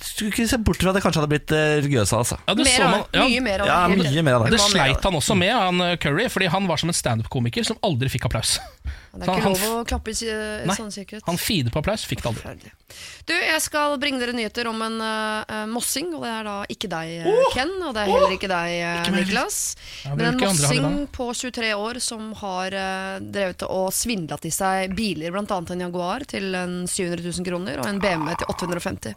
skulle ikke se bort fra at det kanskje hadde blitt religiøs av Altså. Ja, det Mer så man, ja, Mye mer av Ja, det. mye mer av det. det sleit han også med, han eh, Curry, fordi han var som en standup-komiker som aldri fikk applaus. Det er ikke han- lov å klappe i eh, sånn sikkerhet. Han fide på applaus, fikk det aldri. Du, jeg skal bringe dere nyheter om en uh, mossing, og det er da ikke deg, oh! Ken, og det er heller ikke deg, eh, Niklas. Ja, Men en mossing på 23 år som har uh, drevet og svindla til seg biler, bl.a. en Jaguar til en 700 000 kroner og en BMW til 850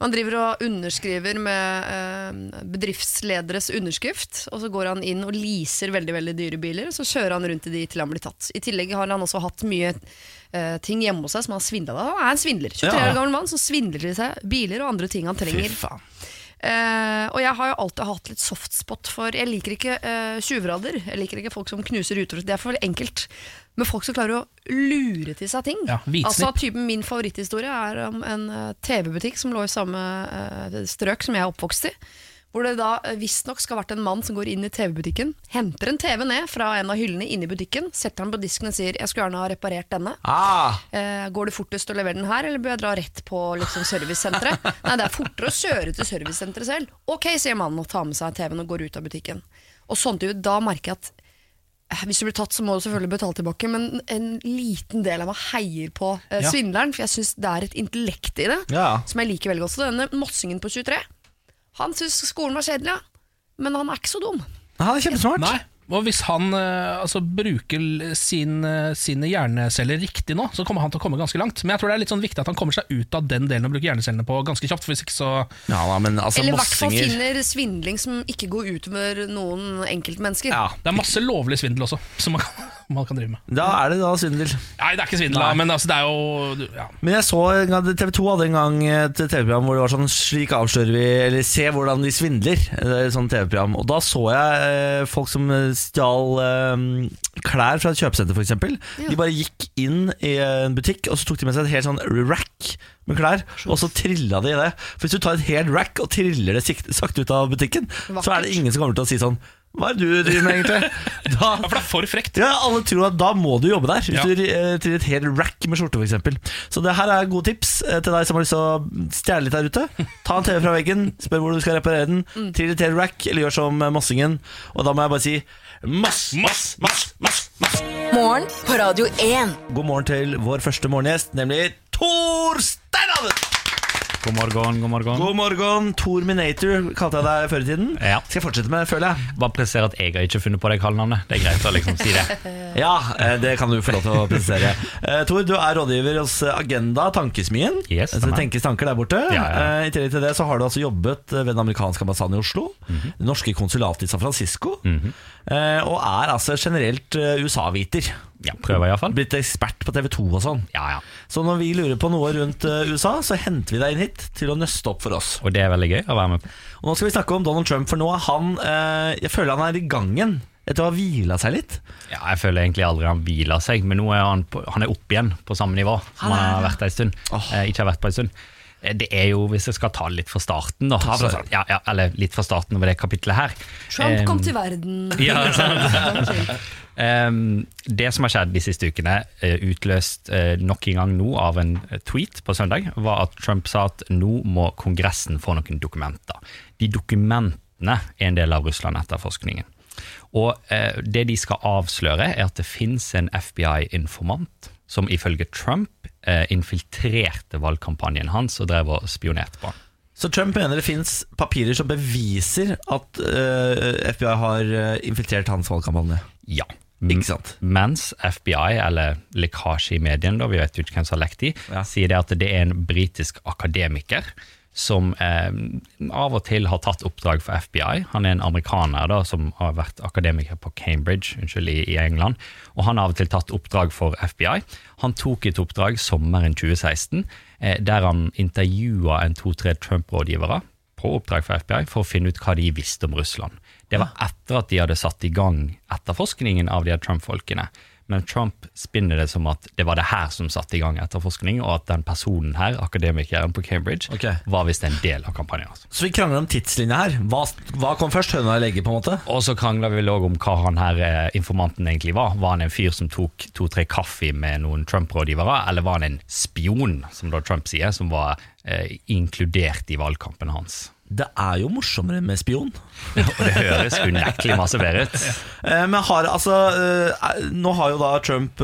Man driver og underskriver med eh, bedriftslederes underskrift, og så går han inn og leaser veldig veldig dyre biler, og så kjører han rundt i de til han blir tatt. I tillegg har han også hatt mye eh, ting hjemme hos seg som han har svindla av. Han er en svindler. 23 år gammel mann som svindler til seg biler og andre ting han trenger. Fy faen. Eh, og jeg har jo alltid hatt litt softspot for Jeg liker ikke uh. Jeg liker ikke folk som knuser ruter. Det er for enkelt. Men folk som klarer å lure til seg ting. Ja, altså typen Min favoritthistorie er om en uh, TV-butikk som lå i samme eh, strøk som jeg er oppvokst i. Hvor det da eh, visstnok skal ha vært en mann som går inn i TV-butikken, henter en TV ned fra en av hyllene inne i butikken, setter den på disken og sier 'jeg skulle gjerne ha reparert denne'. Ah, Eh, går det fortest å levere den her, eller bør jeg dra rett på liksom, servicesenteret? Nei, det er fortere å kjøre til servicesenteret selv. Ok, sier mannen og tar med seg TV-en og går ut av butikken. Og sånt, jo, da merker jeg at eh, hvis du blir tatt, så må du selvfølgelig betale tilbake, men en liten del av meg heier på eh, svindleren, for jeg syns det er et intellekt i det Ja. som jeg liker veldig godt. Så denne mossingen på 23, han syns skolen var kjedelig, ja. men han er ikke så dum. han er kjempesmart. Nei, og hvis han eh, altså, bruker sin, eh, sine hjerneceller riktig nå, så kommer han til å komme ganske langt. Men jeg tror det er litt sånn viktig at han kommer seg ut av den delen og bruker hjernecellene på ganske kjapt. For hvis ikke så Ja, da, men altså, Eller i hvert fall finner svindling som ikke går utover noen enkeltmennesker. ja. Det er masse lovlig svindel også, som man kan, man kan drive med. Da er det da svindel. Nei, det er ikke svindel, da, men altså, det er jo ja. Men jeg så TV 2 hadde en gang et TV-program hvor det var sånn Slik avslører vi Eller se hvordan de svindler. Er et sånt TV-program Og da så jeg eh, folk som stjal eh, klær fra et kjøpesenter, f.eks. De bare gikk inn i en butikk, og så tok de med seg et helt sånn rack med klær, og så trilla de i det. For hvis du tar et helt rack og triller det sakte ut av butikken, så er det ingen som kommer til å si sånn Hva er det du driver med, egentlig? Da, ja, for det er for frekt. ja, alle tror at da må du jobbe der Hvis Ja. du eh, triller et helt rack med skjorte for eksempel Så det her er gode tips eh, til deg som har lyst til å stjele litt der ute Ta en TV fra veggen, spør hvor du skal reparere den Trill et helt rack, eller gjør som eh, Mossingen Og da må jeg bare si Mass, mass, mass, mass, mass Morgen på Radio 1. God morgen til vår første morgengjest Nemlig Tor Steinhaven God morgen, god morgen. God morgen, Tor Minator Kalte jeg deg før i tiden Ja. Skal jeg fortsette med, det, føler jeg Bare presisere at jeg har ikke funnet på det kallenavnet. Det er greit å liksom si det. Ja, eh, det kan du få lov til å presisere. Uh, Tor, du er rådgiver hos Agenda, Tankesmien. Yes, så det tenkes tanker der borte. Ja, ja. Uh, I tillegg til det så har du altså jobbet ved den amerikanske ambassaden i Oslo, Mhm. det norske konsulatet i San Francisco, eh, og er altså generelt eh, USA-viter. Ja, prøver iallfall. Blitt ekspert på TV 2 og sånn. Ja, ja. Så når vi lurer på noe rundt eh, USA, så henter vi deg inn hit til å nøste opp for oss. Og det er veldig gøy å være med på. Og nå skal vi snakke om Donald Trump, for nå er han eh, Jeg føler han er i gangen. Etter å ha hvila seg litt. Ja, jeg føler egentlig aldri han hviler seg, men nå er han, på, han er opp igjen på samme nivå som han har vært en stund. Oh. Eh, ikke har vært på en stund. Eh, Det er jo, hvis jeg skal ta det litt fra starten, da Ta fra så- starten. Ja, ja, Eller litt fra starten over det kapitlet her. Trump um, kom til verden. Ja, sant. Det som har skjedd de siste ukene, eh, utløst eh, nok en gang nå av en eh, tweet på søndag, var at Trump sa at nå må Kongressen få noen dokumenter. De dokumentene er en del av Russland-etterforskningen. Og det de skal avsløre, er at det fins en FBI-informant som ifølge Trump infiltrerte valgkampanjen hans og drev og spionerte på han. Så Trump mener det fins papirer som beviser at uh, FBI har infiltrert hans valgkampanje. Ja. Ikke sant? Mens FBI, eller lekkasje i mediene, vi vet jo ikke hvem som har lekt de, Ja. sier det at det er en britisk akademiker som eh, av og til har tatt oppdrag for FBI. Han er en amerikaner da, som har vært akademiker på Cambridge unnskyld, i, i England, og han har av og til tatt oppdrag for FBI. Han tok et oppdrag sommeren 2016, eh, der han intervjua en to-tre Trump-rådgivere på oppdrag for FBI for å finne ut hva de visste om Russland. Det var etter at de hadde satt i gang etterforskningen av de Trump-folkene. Men Trump spinner det som at det var det her som satte i gang etterforskning, og at den personen her, akademikeren på Cambridge, okay. var visst en del av kampanjen. Altså. Så vi krangler om tidslinja her. Hva, hva kom først, høna eller egget? på en måte? Og så krangler vi vel òg om hva han her eh, informanten egentlig var. Var han en fyr som tok to-tre kaffe med noen Trump-rådgivere, eller var han en spion, som da Trump sier, som var eh, inkludert i valgkampen hans? Det er jo morsommere med spion. Og det høres unektelig masse bedre ut. Eh, Men har, altså, eh, nå har jo da Trump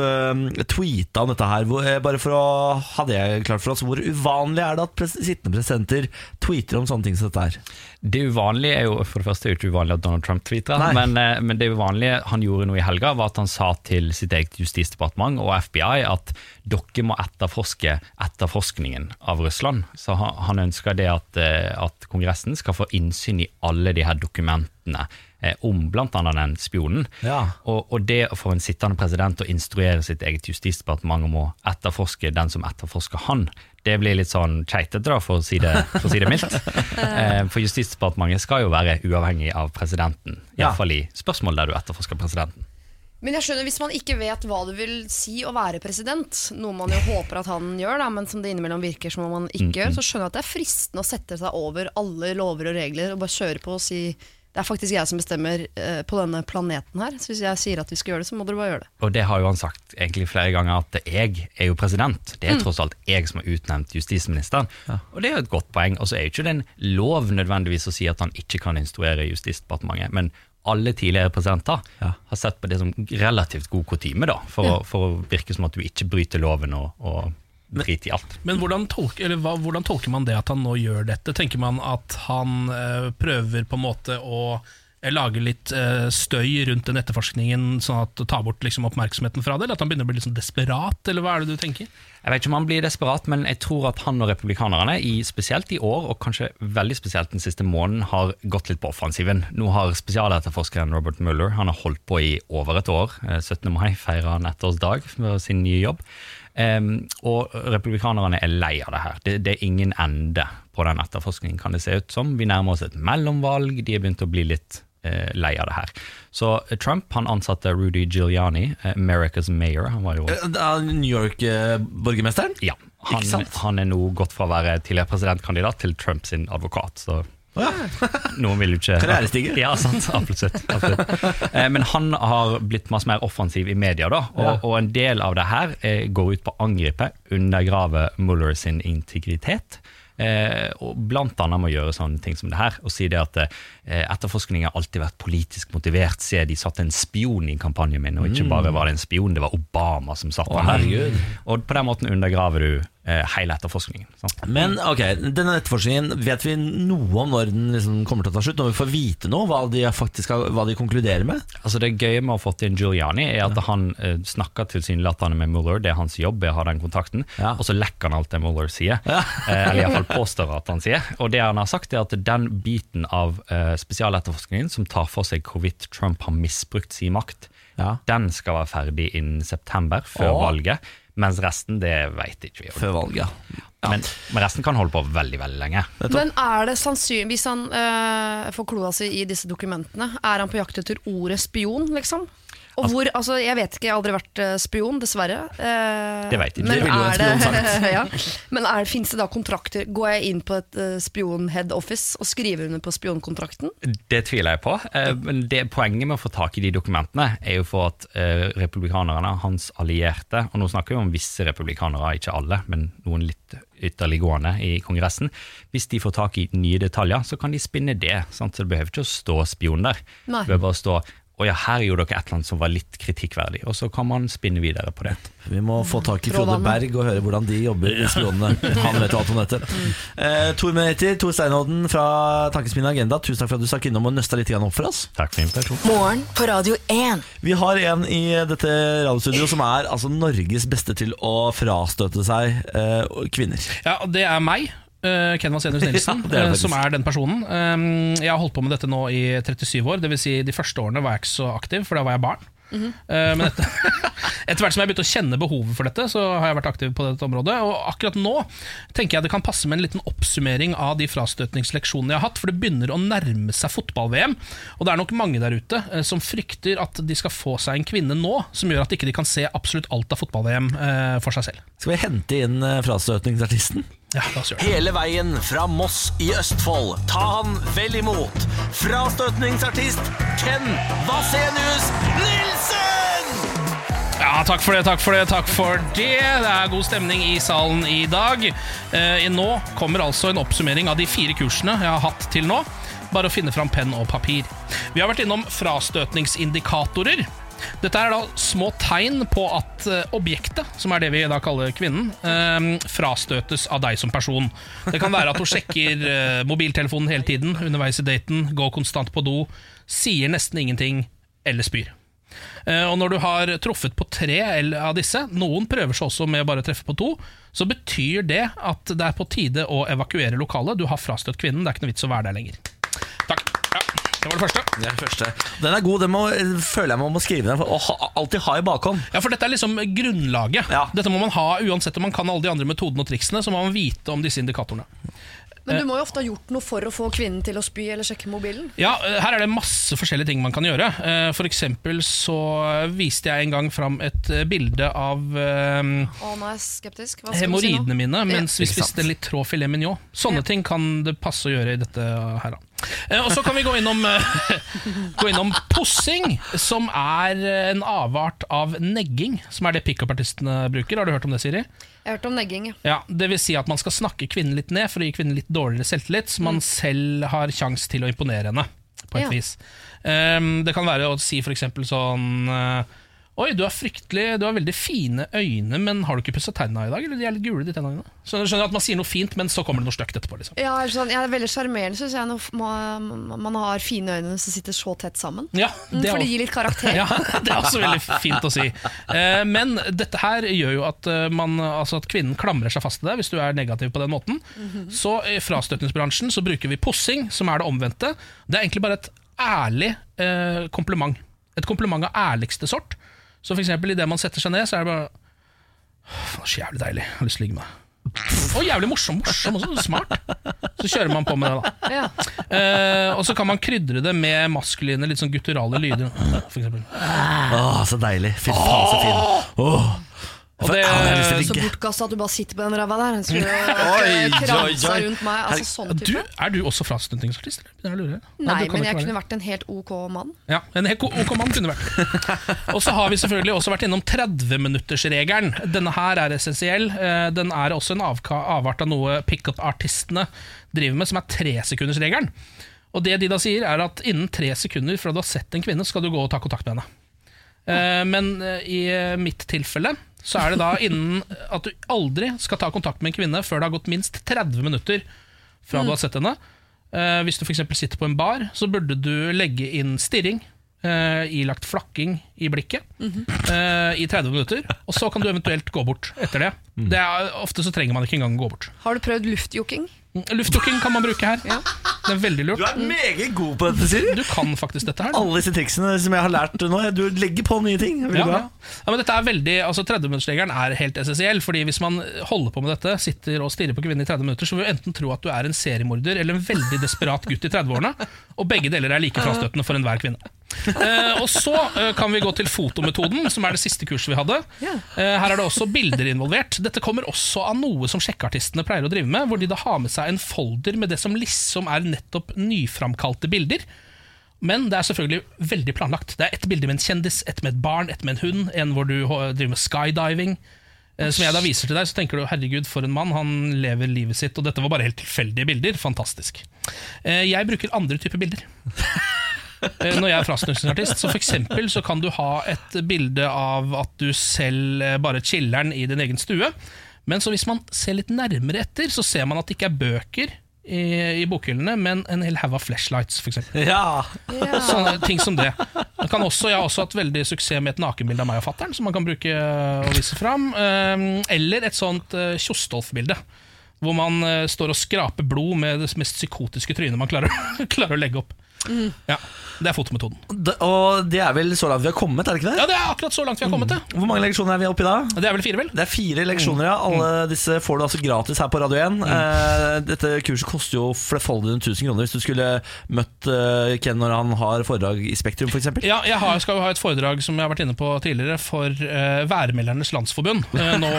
tweeta om dette her. Eh, bare for å ha det klart for oss, Hvor uvanlig er det at sittende presidenter tweeter om sånne ting som dette her? Det uvanlige er jo for det første er det ikke uvanlig at Donald Trump tweeter, men, eh, men det uvanlige han gjorde nå i helga, var at han sa til sitt eget justisdepartement og FBI at dere må etterforske etterforskningen av Russland. Så han, han ønsker det at, eh, at Kongressen skal få innsyn i alle de her dokumentene om bl.a. den spionen. Ja. Og, og det for en sittende president å instruere sitt eget justisdepartement om å etterforske den som etterforsker han, det blir litt sånn keitete, da, for å si det, for å si det mildt. Eh, For Justisdepartementet skal jo være uavhengig av presidenten, Ja. iallfall i spørsmål der du etterforsker presidenten. Men jeg skjønner hvis man ikke vet hva det vil si å være president, noe man jo håper at han gjør, da, men som det innimellom virker som om han ikke gjør, så skjønner jeg at det er fristende å sette seg over alle lover og regler og bare kjøre på og si det er faktisk jeg som bestemmer eh, på denne planeten her. Så hvis jeg sier at vi skal gjøre det, så må dere bare gjøre det. Og det har jo han sagt egentlig flere ganger, at jeg er jo president. Det er tross alt jeg som har utnevnt justisministeren. Og det er jo et godt poeng. Og så er jo ikke det en lov nødvendigvis å si at han ikke kan instruere Justisdepartementet, men alle tidligere presidenter Ja. har sett på det som relativt god kutyme, da, for, å, for å virke som at du ikke bryter loven og, og driter i alt. Men hvordan, eller hva, hvordan tolker man det at han nå gjør dette? Tenker man at han eh, prøver på en måte å eh, lage litt eh, støy rundt den etterforskningen, sånn at ta bort liksom, oppmerksomheten fra det? Eller at han begynner å bli sånn desperat, eller hva er det du tenker? Jeg vet ikke om han blir desperat, men jeg tror at han og republikanerne, i, spesielt i år, og kanskje veldig spesielt den siste måneden, har gått litt på offensiven. Nå har spesialetterforskeren Robert Mueller han har holdt på i over et år. Eh, 17. mai feirer han ettårsdag for sin nye jobb. Um, og republikanerne er lei av det her. Det, det er ingen ende på den etterforskningen, kan det se ut som. Vi nærmer oss et mellomvalg. De er begynt å bli litt eh, lei av det her. Så eh, Trump han ansatte Rudy Giuliani, eh, America's mayor. Han var jo Eh, New York-borgermesteren? ja, han, han er nå gått fra å være tidligere presidentkandidat til Trumps advokat. Så noen vil jo ikke Karrierestiger. Ja, sant, absolutt, absolutt. Eh, Men han har blitt masse mer offensiv i media, da, og, Ja. og en del av det her eh, går ut på å angripe, undergrave Mueller sin integritet. Eh, og blant annet med å gjøre sånne ting som det her, og si det at eh, etterforskning har alltid vært politisk motivert. Se, de satte en spion i kampanjen min, og ikke bare var det en spion, det var Obama som satt Mm. Å, der. Og på den måten undergraver du hele etterforskningen. Sant? Men ok, denne etterforskningen, vet vi noe om når den liksom kommer til å ta slutt? Når vi får vite noe, hva de faktisk hva de konkluderer med? Altså Det gøye med å ha fått inn Giuliani er at han eh, snakker tilsynelatende med Mueller, det er hans jobb, er å ha den kontakten, Ja. og så lekker han alt det Mueller sier. Ja. eh, eller iallfall påstår at han sier. Og det han har sagt er at den biten av eh, spesialetterforskningen som tar for seg hvorvidt Trump har misbrukt sin makt, Ja. den skal være ferdig innen september, før Åh. valget. Mens resten, det veit ikke vi. Før valget, ja. Men, men resten kan holde på veldig, veldig lenge. Men er det sannsynlig, hvis han øh, får kloa si i disse dokumentene, er han på jakt etter ordet spion, liksom? Og hvor, altså Jeg vet ikke, jeg har aldri vært eh, spion, dessverre. Eh, Det vet ikke. Men Det ville jo en er det, ja. Men er, finnes det da kontrakter? Går jeg inn på et uh, spion-head office og skriver under på spionkontrakten? Det tviler jeg på. Eh, Men det Poenget med å få tak i de dokumentene er jo for at eh, republikanerne, hans allierte, og nå snakker vi om visse republikanere, ikke alle, men noen litt ytterliggående i Kongressen, hvis de får tak i nye detaljer, så kan de spinne det. Sant? Så det behøver ikke å stå spion der. Nei. Det behøver bare stå å ja, her gjorde dere et eller annet som var litt kritikkverdig, og så kan man spinne videre på det. Vi må få tak i Frode Berg og høre hvordan de jobber i spionene. Han vet jo alt om dette. Eh, Tor Meriti, Tor Steinodden fra Tankesmien Agenda, tusen takk for at du stakk innom og nøsta litt opp for oss. Takk for invitasjonen. Morgen på Radio 1. Vi har en i dette radiostudioet som er altså Norges beste til å frastøte seg eh, kvinner. Ja, Det er meg. Eh, Ken Vasenius Nilsen, Ja, er det eh, som er den personen. Um, Jeg har holdt på med dette nå i 37 år, dvs. Si de første årene var jeg ikke så aktiv, for da var jeg barn. Eh, men etter, etter hvert som jeg begynte å kjenne behovet for dette, så har jeg vært aktiv på dette området. Og akkurat nå tenker jeg det kan passe med en liten oppsummering av de frastøtningsleksjonene jeg har hatt, for det begynner å nærme seg fotball-VM. Og det er nok mange der ute uh, som frykter at de skal få seg en kvinne nå som gjør at ikke de kan se absolutt alt av fotball-VM uh, for seg selv. Skal vi hente inn frastøtningsartisten? Ja. Hele veien fra Moss i Østfold. Ta han vel imot. Frastøtningsartist Ken Vasenius Nilsen! Ja, takk for det, takk for det, takk for det. Det er god stemning i salen i dag. Eh, nå kommer altså en oppsummering av de fire kursene jeg har hatt til nå. Bare å finne fram penn og papir. Vi har vært innom frastøtningsindikatorer. Dette er da små tegn på at eh, objektet, som er det vi da kaller kvinnen, eh, frastøtes av deg som person. Det kan være at hun sjekker eh, mobiltelefonen hele tiden underveis i daten, går konstant på do, sier nesten ingenting eller spyr. Og når du har truffet på tre av disse, noen prøver seg også med å bare treffe på to, så betyr det at det er på tide å evakuere lokalet. Du har frastøtt kvinnen, det er ikke noe vits å være der lenger. Takk. Ja, det var det første. Det er det første. Den er god, den må, føler jeg man må skrive ned. for å ha, alltid ha i bakhånd. Ja, for dette er liksom grunnlaget. Ja. Dette må man ha uansett om man kan alle de andre metodene og triksene. Så må man vite om disse indikatorene. Men du må jo ofte ha gjort noe for å få kvinnen til å spy eller sjekke mobilen. Ja, eh, her er det masse forskjellige ting man kan gjøre. Eh, For eksempel så viste jeg en gang fram et eh, bilde av um, skeptisk. Hva si mine mens vi Ikke sant. spiste en litt trå filet mignon. Sånne ting kan det passe å gjøre i dette her. Eh, Og så kan vi gå innom, eh, gå innom pussing, som er en avart av negging, som er det pickup-artistene bruker. Har du hørt om det, Siri? Jeg har hørt om negging. ja. Ja, Det vil si at man skal snakke kvinnen litt ned for å gi kvinnen litt dårligere selvtillit, så man selv har kjangs til å imponere henne. På et Ja. vis Um, Det kan være å si for eksempel sånn eh, Oi, du har fryktelig Du har veldig fine øyne, men har du ikke pussa tenna i dag? Eller de er litt gule, de tenna dine? Så du skjønner at man sier noe fint, men så kommer det noe stygt etterpå. liksom Ja, sånn, jeg er veldig sjarmerende, syns jeg, når man, man har fine øyne som sitter så tett sammen. Ja, Mm, det For det gir litt karakter. Ja, det er også veldig fint å si. Eh, Men dette her gjør jo at, eh, man, altså at kvinnen klamrer seg fast til deg hvis du er negativ på den måten. Så i frastøtningsbransjen så bruker vi pussing, som er det omvendte. Det er egentlig bare et ærlig eh, kompliment. Et kompliment av ærligste sort. Så for eksempel idet man setter seg ned, så er det bare Faen, så jævlig deilig. Jeg har lyst til å ligge med deg. Og jævlig morsom, morsom også, smart. Så kjører man på med det, da. Ja. Eh, og så kan man krydre det med maskuline, litt sånn gutturale lyder. For eksempel. Åh, så deilig. Fy faen, så fin. Åh. Og det, Ja, jeg Så bortkasta at du bare sitter på den ræva der. Så oi, rundt meg. Altså sånn du, type. er du også frastøtningsartist? lure. Nei, men jeg være kunne vært en helt ok mann. Ja, En helt ok mann kunne vært. Og så har vi selvfølgelig også vært innom 30-minuttersregelen. Denne her er essensiell. Eh, Den er også en avart av noe pickup-artistene driver med, som er tresekundersregelen. Og det de da sier, er at innen tre sekunder fra du har sett en kvinne, skal du gå og ta kontakt med henne. Eh, Men eh, i mitt tilfelle så er det da innen at du aldri skal ta kontakt med en kvinne før det har gått minst 30 minutter fra du har sett henne. Eh, hvis du f.eks. sitter på en bar, så burde du legge inn stirring, eh, ilagt flakking i blikket, eh, i 30 minutter. Og så kan du eventuelt gå bort etter det. det er, ofte så trenger man ikke engang gå bort. Har du prøvd luftjokking? Luftjokking kan man bruke her. Det er veldig lurt. Du er meget god på dette, Siri. Du kan faktisk dette her. du. Alle disse triksene som jeg har lært nå. Du legger på nye ting. Ja, ja. ja, men dette er veldig, altså 30-minuttersregelen er helt essensiell. Fordi Hvis man holder på med dette, sitter og stirrer på kvinnen i 30 minutter, så vil du enten tro at du er en seriemorder eller en veldig desperat gutt i 30-årene. Og begge deler er like frastøtende for enhver kvinne. Uh, og Så uh, kan vi gå til fotometoden, som er det siste kurset vi hadde. Uh, her er det også bilder involvert. Dette kommer også av noe som sjekkeartistene pleier å drive med, hvor de da har med seg en folder med det som liksom er nettopp nyframkalte bilder. Men det er selvfølgelig veldig planlagt. Det er ett bilde med en kjendis, ett med et barn, ett med en hund, en hvor du driver med skydiving. Eh, Som jeg da viser til deg, så tenker du herregud, for en mann, han lever livet sitt. Og dette var bare helt tilfeldige bilder. Fantastisk. Eh, Jeg bruker andre typer bilder. Eh, Når jeg er frastøtningsartist, så for eksempel så kan du ha et bilde av at du selv bare chiller'n i din egen stue. Men så hvis man ser litt nærmere etter, så ser man at det ikke er bøker i, i bokhyllene, men en hel haug av flashlights, eksempel. Ja. Sånne ting som det. Man kan også, jeg har også hatt veldig suksess med et nakenbilde av meg og fattern, som man kan bruke og vise fram. Eh, Eller et sånt eh, Kjostolf-bilde. Hvor man eh, står og skraper blod med det mest psykotiske trynet man klarer, klarer å legge opp. Ja, Det er fotometoden. D- Og det er vel så langt vi har kommet, er det ikke det? Ja, Det er akkurat så langt vi har kommet mm. Hvor mange leksjoner er vi oppe i da? Det er vel fire, vel? Det er fire leksjoner, ja. Alle disse får du altså gratis her på Radio 1. Eh, dette kurset koster jo flerfoldige rundt 1000 kroner hvis du skulle møtt eh, Ken når han har foredrag i Spektrum, f.eks. Ja, jeg har, skal jo ha et foredrag som jeg har vært inne på tidligere for eh, Værmeldernes Landsforbund. eh, nå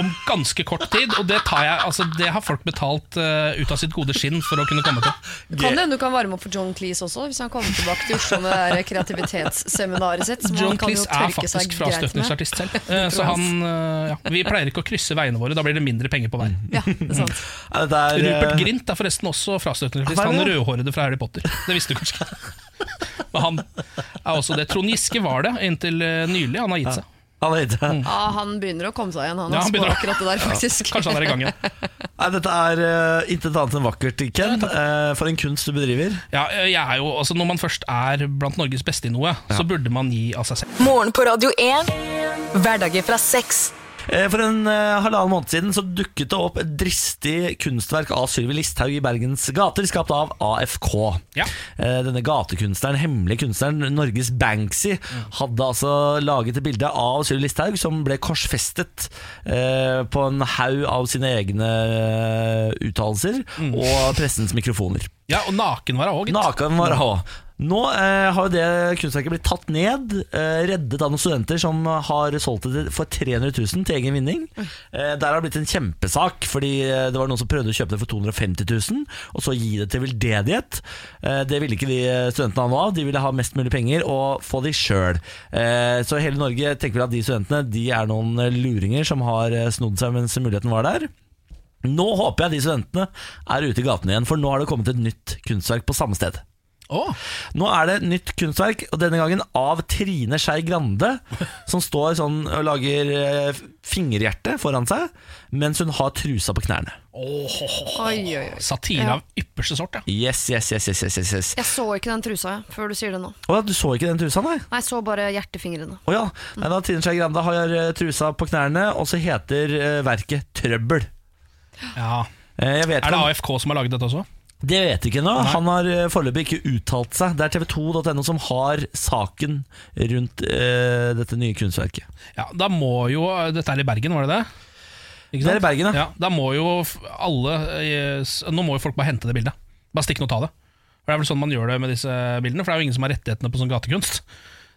om ganske kort tid. Og det, tar jeg, altså, det har folk betalt uh, ut av sitt gode skinn for å kunne komme til. Kan det hende du kan varme opp for John Cleese også, hvis han kommer tilbake til Oslo med det kreativitetsseminaret sitt? som John han kan Cleese er faktisk frastøtningsartist selv. Eh, så han, uh, ja, vi pleier ikke å krysse veiene våre, da blir det mindre penger på vei. Ja, det er sant. Ja, er, Rupert Grint er forresten også frastøtningsartist. Han rødhårede fra Harry Potter. Det visste du kanskje ikke. Men han er også det. Trond Giske var det inntil nylig. Han har gitt seg. Han er ikke Ja, han begynner å komme seg igjen, han, Ja, han begynner å- akkurat det der, faktisk. Kanskje han er i gang igjen. Nei, dette er uh, intet annet enn vakkert, Ken. Eh, for en kunst du bedriver. Ja, jeg er jo, altså Når man først er blant Norges beste i noe, så burde man gi av seg selv. Morgen på Radio 1. Hverdager fra seks. Eh, For en eh, halvannen måned siden så dukket det opp et dristig kunstverk av Sylvi Listhaug i Bergens gater, skapt av AFK. Ja. Eh, Denne gatekunstneren, hemmelige kunstneren, Norges Banksy, hadde altså laget et bilde av Sylvi Listhaug som ble korsfestet på en haug av sine egne uttalelser mm. og pressens mikrofoner. Ja, Og naken var hun òg. Nå eh, har jo det kunstverket blitt tatt ned, eh, reddet av noen studenter som har solgt det for 300 000 til egen vinning. Eh, der har det blitt en kjempesak, fordi eh, det var noen som prøvde å kjøpe det for 250 000, og så gi det til veldedighet. Eh, det ville ikke de studentene ha noe av, de ville ha mest mulig penger og få de sjøl. Eh, så hele Norge tenker vel at de studentene de er noen luringer som har eh, snodd seg mens muligheten var der. Nå håper jeg de studentene er ute i gatene igjen, for nå har det kommet et nytt kunstverk på samme sted. Åh, Nå er det nytt kunstverk, og denne gangen av Trine Skei Grande, som står sånn og lager eh, fingerhjerte foran seg, mens hun har trusa på knærne. Oi, oi, oi. Satire Ja. av ypperste sort, ja. Yes, yes, yes, yes, yes, yes, yes. Jeg så ikke den trusa, jeg, før du sier det nå. Å ja, du så ikke den trusa, nei? Nei, jeg så bare hjertefingrene. Å ja. Nei, da Trine Skei Grande har eh, trusa på knærne, og så heter eh, verket Trøbbel. ja. Eh, Jeg vet Er det om- AFK som har laget dette også? Det vet vi ikke nå. Han har eh, foreløpig ikke uttalt seg. Det er tv2.no som har saken rundt eh, dette nye kunstverket. Ja, Da må jo Dette er i Bergen, var det det? Ikke Det er i Bergen, ja. ja. Da må jo alle eh, Nå må jo folk bare hente det bildet. Bare stikk noe og ta det. For Det er vel sånn man gjør det med disse bildene, for det er jo ingen som har rettighetene på sånn gatekunst.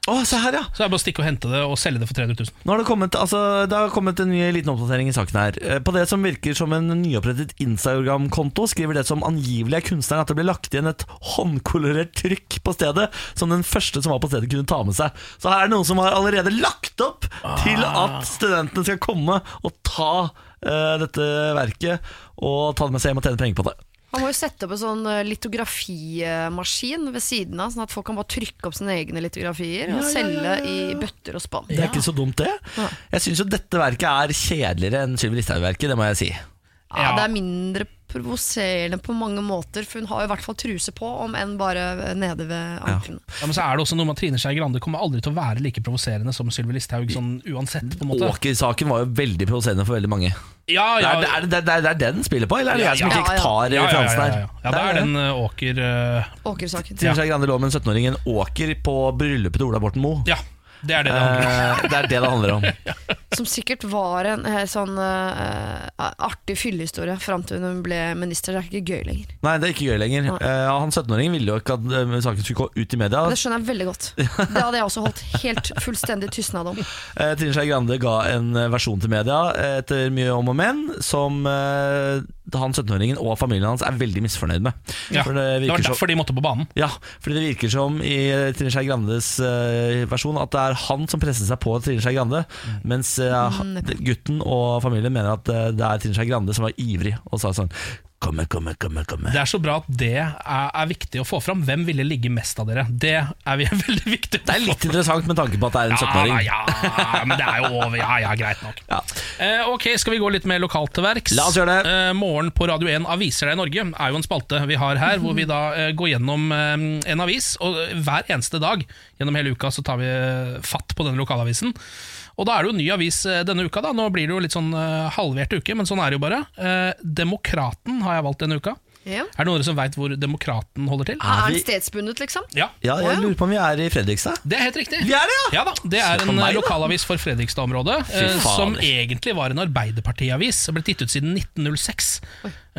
Å, se her, ja! Så det er bare å stikke og hente det og selge det for 300 000. Nå har det kommet, altså, det har kommet en ny liten oppdatering i saken her. Eh, På det som virker som en nyopprettet Instagram-konto, skriver det som angivelig er kunstneren at det ble lagt igjen et håndkolorert trykk på stedet, som den første som var på stedet kunne ta med seg. Så her er det noen som har allerede lagt opp til at studentene skal komme og ta uh, dette verket og ta det med seg hjem og tjene penger på det. Han må jo sette opp en sånn eh, litografimaskin ved siden av, sånn at folk kan bare trykke opp sine egne litografier og selge i bøtter og spann. Det er ikke så dumt, det. Ja. Jeg syns jo dette verket er kjedeligere enn Sylvi Listhaug-verket, det må jeg si. Ja, Ja. det er mindre provoserende på mange måter, for hun har i hvert fall truse på, om enn bare nede ved anklene. Ja, men så er det også noe med Trine Skei Grande kommer aldri til å være like provoserende som Sylvi Listhaug, sånn uansett. på en måte Åker-saken var jo veldig provoserende for veldig mange. Ja, ja, Det er, det, er, det, er, det er den spiller på, eller er det Ja, jeg som ikke ja. tar ja, ja, ja, referansen ja, her? ja. ja, det er den uh, Åker uh, Åkersaken. Trine Skei Grande lå med en 17-åring en åker på bryllupet til Ola Borten Moe. Ja, det er det det handler om. Eh, det er det det handler om. Som sikkert var en eh, sånn uh, artig fyllehistorie fram til hun ble minister. Det er ikke gøy lenger. Nei, det er ikke gøy lenger. Eh, han 17-åringen ville jo ikke at uh, saken skulle gå ut i media. Det skjønner jeg veldig godt. Det hadde jeg også holdt helt fullstendig tystnad om. Eh, Trine Skei Grande ga en versjon til media etter mye om og men, som han 17-åringen og familien hans er veldig misfornøyd med. Ja, For det Det var derfor som de måtte på banen. Ja, fordi det virker som i Trine Skei Grandes versjon at det er han som presser seg på Trine Skei Grande, mens eh, Mm, gutten og familien mener at eh, det er Trine Skei Grande som var ivrig og sa sånn Komme, komme, komme, komme. Det er så bra at det er, er viktig å få fram. Hvem ville ligge mest av dere? Det er vi veldig viktig Det er litt interessant med tanke på at det er en 17-åring. Ja, ja, men det er jo over. Ja, ja, greit nok. Ja. Eh, ok, Skal vi gå litt mer lokalt til verks? La oss gjøre det. Eh, morgen på Radio 1 Aviser deg i Norge er jo en spalte vi har her, hvor vi da eh, går gjennom eh, en avis. Og hver eneste dag gjennom hele uka så tar vi eh, fatt på denne lokalavisen. Og da er det jo ny avis eh, denne uka. da Nå blir det jo litt sånn eh, halvert uke, men sånn er det jo bare. Eh, Demokraten har jeg valgt denne uka. Ja. Er det noen som veit hvor Demokraten holder til? Er den stedsbundet, liksom? Ja, Ja, jeg lurer på om vi er i Fredrikstad. det er helt riktig. Vi er det, ja! Ja da, Det er en meg, lokalavis for Fredrikstad-området, eh, som egentlig var en Arbeiderpartiavis. Ble gitt ut siden 1906.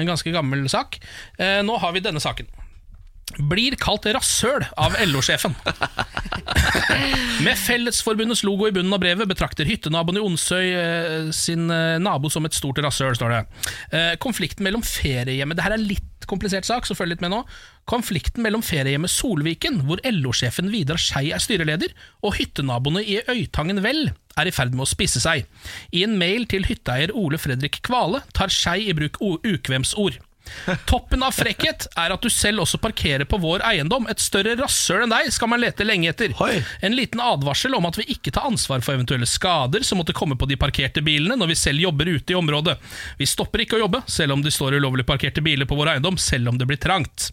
En ganske gammel sak. Eh, Nå har vi denne saken. Blir kalt rasshøl av LO-sjefen. Med Fellesforbundets logo i bunnen av brevet betrakter hyttenaboen i Onsøy eh, sin eh, nabo som et stort rasshøl, står det. Eh, konflikten mellom feriehjemmet Det her er litt komplisert sak, så følg litt med nå. Konflikten mellom feriehjemmet Solviken, hvor LO-sjefen Vidar Skei er styreleder, og hyttenaboene i Øytangen Vel er i ferd med å spisse seg. I en mail til hytteeier Ole Fredrik Kvale tar Skei i bruk ukvemsord. Toppen av frekkhet er at du selv også parkerer på vår eiendom. Et større rasshøl enn deg skal man lete lenge etter. Oi. En liten advarsel om at vi ikke tar ansvar for eventuelle skader som måtte komme på de parkerte bilene når vi selv jobber ute i området. Vi stopper ikke å jobbe, selv om det står ulovlig parkerte biler på vår eiendom, selv om det blir trangt.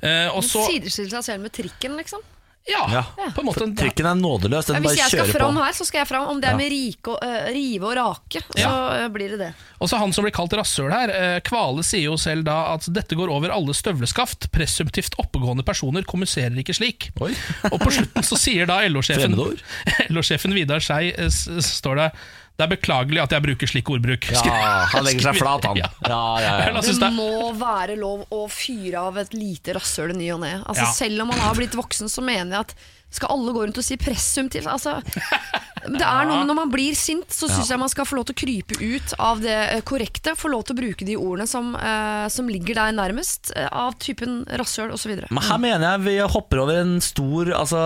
Eh, og så Sidestiller seg selv med trikken, liksom. Ja, Ja. på en måte. Trikken er nådeløs. Ja, Den hvis jeg skal fram på. her, så skal jeg fram. Om det er med rike og, uh, rive og rake, så Ja. eh, blir det det. Og så han som blir kalt rasshøl her, uh, Kvale sier jo selv da at dette går over alle støvleskaft. Presumptivt oppegående personer kommuniserer ikke slik. Oi. Og på slutten så sier da LO-sjefen. LO-sjefen Vidar Skei står det Det er beklagelig at jeg bruker slik ordbruk. Ja, han legger seg flat, han. Ja. Ja, ja, ja. Det må være lov å fyre av et lite rasshøl i ny og ne. Altså, Ja. Selv om man har blitt voksen, så mener jeg at skal alle gå rundt og si presumptivt? Altså, det er noe Når man blir sint, så syns jeg man skal få lov til å krype ut av det eh, korrekte. Få lov til å bruke de ordene som, eh, som ligger deg nærmest, eh, av typen rasshøl osv. Men her mener jeg vi hopper over en stor Altså,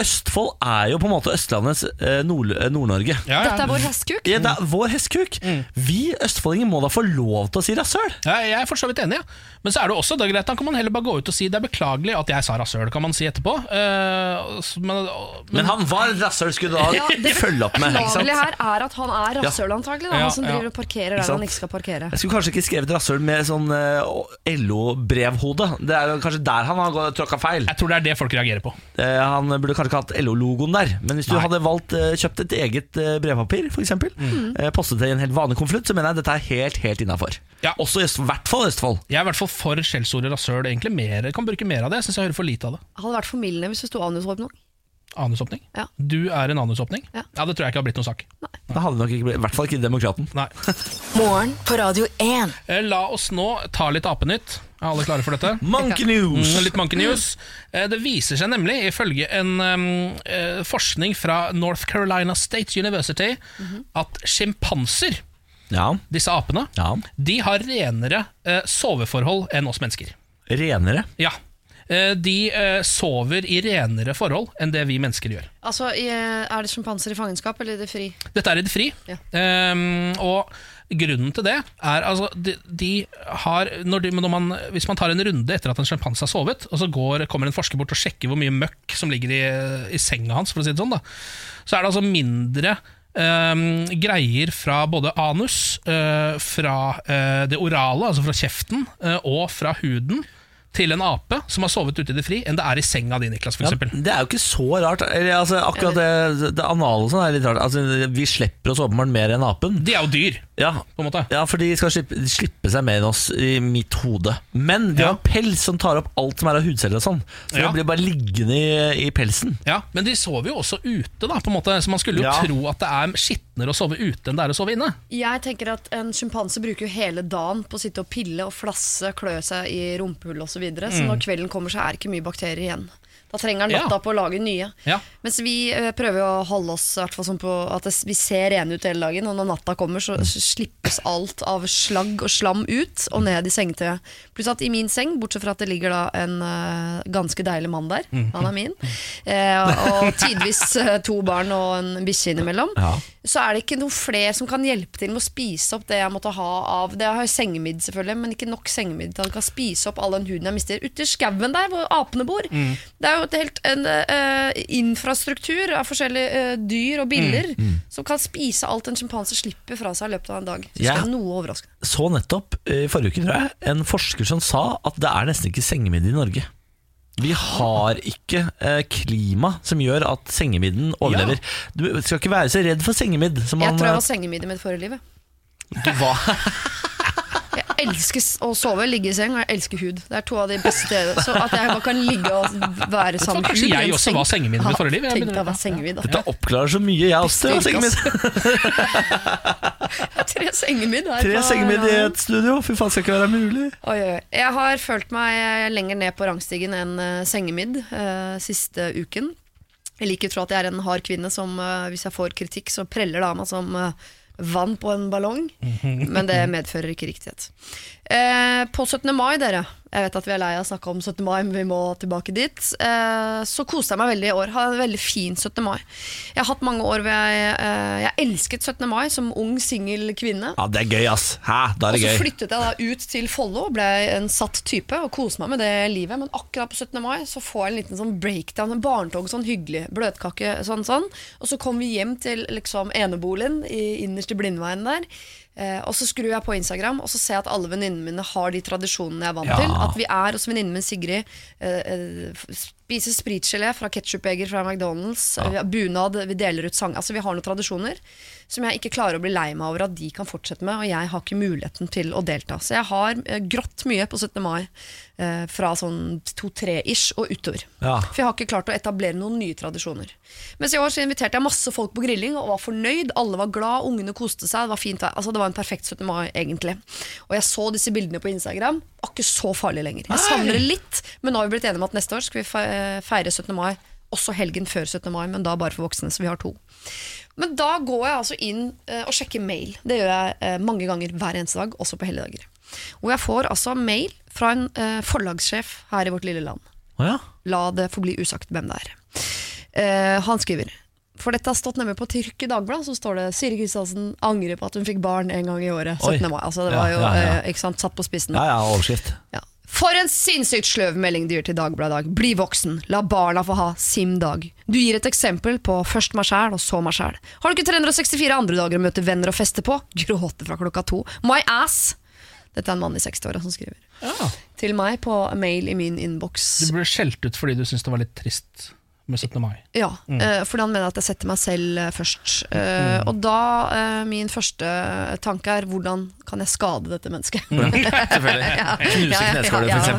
Østfold er jo på en måte Østlandets eh, Nord-Norge. Nord-Norge. ja, Dette er vår hestkuk. Ja, det er vår hestkuk. Vi østfoldinger må da få lov til å si rasshøl. Ja, jeg er for så vidt enig, ja. men så er det også er greit, da kan man heller bare gå ut og si det er beklagelig at jeg sa rasshøl, kan man si etterpå. Uh, men, men, Men han var et rasshøl, skulle du da Ja, følge opp med. Det Beklagelige her er at han er rasshøl, antagelig. Da, Ja, han som ja. driver og parkerer der han ikke skal parkere. Jeg skulle kanskje ikke skrevet rasshøl med sånn uh, LO-brevhode. Det er kanskje der han har gått- tråkka feil. jeg tror det er det folk reagerer på. Uh, han burde kanskje ikke hatt LO-logoen der. Men hvis du Nei. hadde valgt eh, kjøpt et eget eh, brevpapir, f.eks., eksempel Mm. eh, postet det i en helt vanlig konvolutt, så mener jeg dette er helt helt innafor. Ja. Også i hvert fall Østfold. Jeg er i hvert fall for skjellsordet rasøl. Egentlig mer, kan bruke mer av det. Jeg syns jeg hører for lite av det. Hadde vært formildende hvis det sto anusåpning. Anusåpning. Ja. Du er en anusåpning? Ja. det tror jeg ikke har blitt noen sak. Det hadde nok ikke blitt, I hvert fall ikke Demokraten. Nei. Morgen på Radio 1. Eh, La oss nå ta litt apenytt. Er alle klare for dette? Monkey News! Mm, litt Monkey News. Eh, Det viser seg nemlig, ifølge en um, eh, forskning fra North Carolina State University, at sjimpanser, Ja, disse apene, ja. de har renere uh, soveforhold enn oss mennesker. Renere. Ja. Eh, De sover i renere forhold enn det vi mennesker gjør. Altså, Er det sjimpanser i fangenskap eller i det fri? Dette er i det fri. Ja. Um, og grunnen til det er altså De, de har når de, når man, Hvis man tar en runde etter at en sjampanse har sovet, og så går, kommer en forsker bort og sjekker hvor mye møkk som ligger i, i senga hans, for å si det sånn, da, så er det altså mindre Um, greier fra både anus, uh, fra uh, det orale, altså fra kjeften, uh, og fra huden til en ape som har sovet ute i det fri, enn det er i senga di, Niklas, for Ja, eksempel. det er jo ikke så rart. Eller, altså, akkurat det, det anale og sånn er litt rart. Altså, vi slipper oss åpenbart mer enn apen. De er jo dyr, Ja, på en måte. ja for de skal slippe, slippe seg mer enn oss i mitt hode. Men de Ja. har pels som tar opp alt som er av hudceller og sånn. Så Ja. det blir bare liggende i, i pelsen. Ja, Men de sover jo også ute, da, på en måte. så man skulle jo Ja. tro at det er skitnere å sove ute enn det er å sove inne. Jeg tenker at En sjimpanse bruker jo hele dagen på å sitte og pille og flasse, klø seg i rumpehullet osv. Så, videre. så når kvelden kommer, så er det ikke mye bakterier igjen. Da trenger han natta Ja. på å lage nye. Ja. Mens vi eh, prøver å holde oss sånn på at vi ser rene ut hele dagen, og når natta kommer, så, så slippes alt av slagg og slam ut og ned i sengetøyet. Pluss at i min seng, bortsett fra at det ligger da en uh, ganske deilig mann der, han er min, uh, og tidvis uh, to barn og en bikkje innimellom, Ja. Så er det ikke noen flere som kan hjelpe til med å spise opp det jeg måtte ha av Det har jo sengemidd, selvfølgelig, men ikke nok sengemidd til at han kan spise opp all den huden jeg mister ute i skauen der hvor apene bor. Det er jo et helt en uh, infrastruktur av forskjellige uh, dyr og biller som kan spise alt en sjimpanse slipper fra seg i løpet av en dag. Så Ja. skal jeg noe overraske. Så nettopp eh, i forrige uke, tror jeg, en forsker som sa at det er nesten ikke sengemidd i Norge. Vi har ikke eh, klima som gjør at sengemidden overlever. Du skal ikke være så redd for sengemidd. Som Jeg tror jeg eh, var sengemidd i mitt forrige liv. du var. Jeg elsker å sove, ligge i seng, og jeg elsker hud. Det er to av de beste Så at jeg bare kan ligge og være sammen med hud Kanskje jeg også var sengemidd i forrige liv, jeg tenkte å være sengemidd. Dette oppklarer så mye, jeg også. Min. Tre sengemidd her. Tre sengemidd i et studio. Fy faen, skal ikke være mulig. Oi, oi. Jeg har følt meg lenger ned på rangstigen enn uh, sengemidd uh, siste uken. Jeg liker å tro at jeg er en hard kvinne som uh, hvis jeg får kritikk, så preller det av meg som eh, vann på en ballong. Men det medfører ikke riktighet. Eh, på 17. mai, dere, jeg vet at vi er lei av å snakke om 17. mai, men vi må tilbake dit, eh, så koste jeg meg veldig i år. Har en veldig fin 17. mai. Jeg har hatt mange år hvor jeg, eh, jeg elsket 17. mai som ung, singel kvinne. Ja, det er gøy, ass. Hæ, da er Og det så flyttet jeg da ut til Follo ble en satt type og koste meg med det livet. Men akkurat på 17. mai så får jeg en liten sånn breakdown, en barnetog, sånn hyggelig, bløtkake, sånn sånn. Og så kom vi hjem til liksom eneboligen i, innerst i Blindveien der. Eh, og så skrur jeg på Instagram, og så ser jeg at alle venninnene mine har de tradisjonene jeg er vant Ja. til. At vi er hos venninnen min Sigrid, eh, spiser spritgelé fra ketsjupbeger fra McDonald's, vi har bunad, vi deler ut sang. Altså Vi har noen tradisjoner som jeg ikke klarer å bli lei meg over at de kan fortsette med, og jeg har ikke muligheten til å delta. Så jeg har eh, grått mye på 17. mai, eh, fra sånn to-tre-ish og utover. Ja. For jeg har ikke klart å etablere noen nye tradisjoner. Mens i år så inviterte jeg masse folk på grilling og var fornøyd. Alle var glad, ungene koste seg. Det var fint. Altså, det var en perfekt 17. mai, egentlig. Og jeg så disse bildene på Instagram. Ikke så farlig lenger. Jeg savner det litt, men nå har vi blitt enige om at neste år skal vi feire 17. mai. Også helgen før 17. mai, men da bare for voksne, så vi har to. Men da går jeg altså inn eh, og sjekker mail. Det gjør jeg eh, mange ganger hver eneste dag, også på helligdager. Og jeg får altså mail fra en eh, forlagssjef her i vårt lille land. Ja. La det forbli usagt hvem det er. Han skriver For dette har stått nemlig på Tyrk i Dagbladet, så står det Siri Kristiansen angrer på at hun fikk barn en gang i året. 17. mai. Altså, det var jo ja, ja. eh, ikke sant, satt på spissen. ja, ja, overskrift. Ja. For en sinnssykt sløv melding du gir til Dagbladet i dag. Bli voksen, la barna få ha sin dag. Du gir et eksempel på først meg sjæl, og så meg sjæl. Har du ikke 364 andre dager å møte venner og feste på? Gråte fra klokka to. My ass! Dette er en mann i 60-åra som skriver. Til meg på mail i min innboks. Du ble skjelt ut fordi du syntes det var litt trist med 17. mai. Ja, mm. fordi han mener at jeg setter meg selv eh, først. Mm. Og da eh, min første tanke er hvordan kan jeg skade dette mennesket? Selvfølgelig. Knuse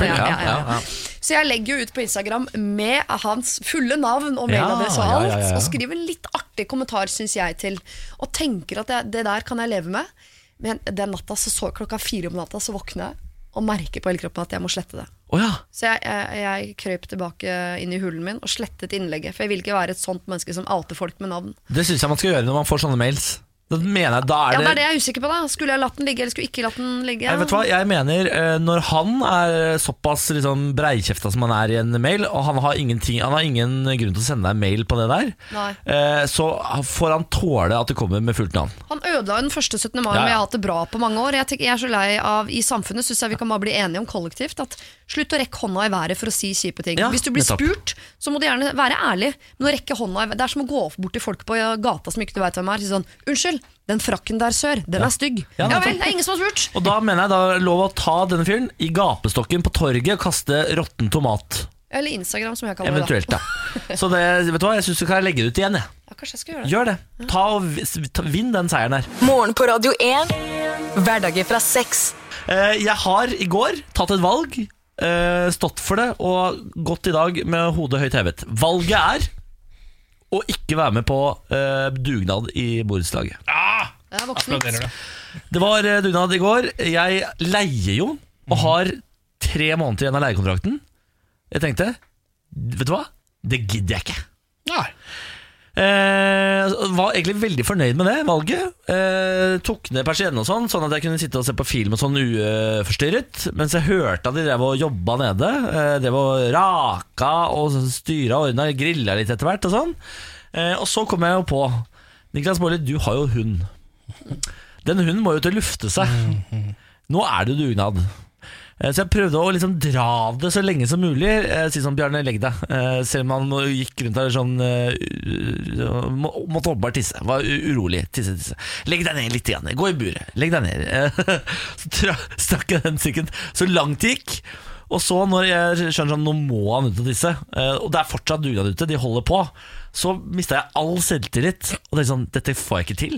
Ja, ja, ja. Så jeg legger jo ut på Instagram med hans fulle navn og mailadresse og alt, ja, ja, ja. og skriver en litt artig kommentar, syns jeg, til. Og tenker at det, det der kan jeg leve med. Men den natta så, så klokka fire om natta så våkner jeg og merker på hele kroppen at jeg må slette det. Å ja. Så jeg, jeg, jeg krøp tilbake inn i hulen min og slettet innlegget. For jeg vil ikke være et sånt menneske som outer folk med navn. Det syns jeg man skal gjøre når man får sånne mails. Da mener jeg, da er Ja, det, er det jeg er usikker på. da Skulle jeg latt den ligge, eller skulle jeg ikke latt den ligge? Jeg vet hva? Jeg mener eh, Når han er såpass liksom, breikjefta som han er i en mail, og han har, han har ingen grunn til å sende deg en mail på det der, Nei. eh, så får han tåle at det kommer med fullt navn. Han ødela jo den første 17. mai, Ja, ja. men jeg har hatt det bra på mange år. Jeg, tenker, jeg er så lei av I samfunnet syns jeg vi kan bare bli enige om kollektivt at slutt å rekke hånda i været for å si kjipe ting. Ja, Hvis du blir spurt, så må du gjerne være ærlig. Men å rekke hånda i været Det er som å gå bort til folk på gata som ikke du veit hvem er. Si sånn Unnskyld, den frakken der sør, den er stygg. Ja, Ja, vel, det er ingen som har spurt. Og da mener jeg da er det lov å ta denne fyren i gapestokken på torget og kaste råtten tomat. Eller Instagram, som jeg kaller Eventuelt, da. Så det, vet du hva, jeg syns du kan legge det ut igjen. Jeg. det. Ja, kanskje jeg skal gjøre det. Gjør det. Ta og vi- ta, Vinn den seieren her. Morgen på Radio 1. Hverdager fra seks. Eh, Jeg har i går tatt et valg, eh, stått for det og gått i dag med hodet høyt hevet. Valget er å ikke være med på eh, dugnad i borettslaget. Det er voksent. Applauderer det. Det var eh, dugnad i går. Jeg leier jo og har tre måneder igjen av leiekontrakten. Jeg tenkte, vet du hva? Det gidder jeg ikke. Nei. Eh, var egentlig veldig fornøyd med det valget. Eh, tok ned persiennene og sånn, sånn at jeg kunne sitte og se på film og sånn uforstyrret. Mens jeg hørte at de drev og jobba nede. Eh, drev og raka og styra og ordna, grilla litt etter hvert og sånn. Eh, og så kom jeg jo på Niklas Baarli, du har jo hund. Den hunden må jo til å lufte seg. Nå er det dugnad. Eh, Så jeg prøvde å liksom dra det så lenge som mulig. Eh, Si sånn, Bjarne, legg deg. Eh, Selv om han gikk rundt der sånn Måtte åpenbart tisse. Var urolig. Tisse, tisse. Legg deg ned litt. Igjen. Gå i buret. Legg deg ned. Så stakk jeg den sikkert så langt det gikk. Og så når jeg skjønner sånn, nå må han ut og tisse, og det er fortsatt dugnad ute, de holder på, så mista jeg all selvtillit. Og det er sånn, dette får jeg ikke til.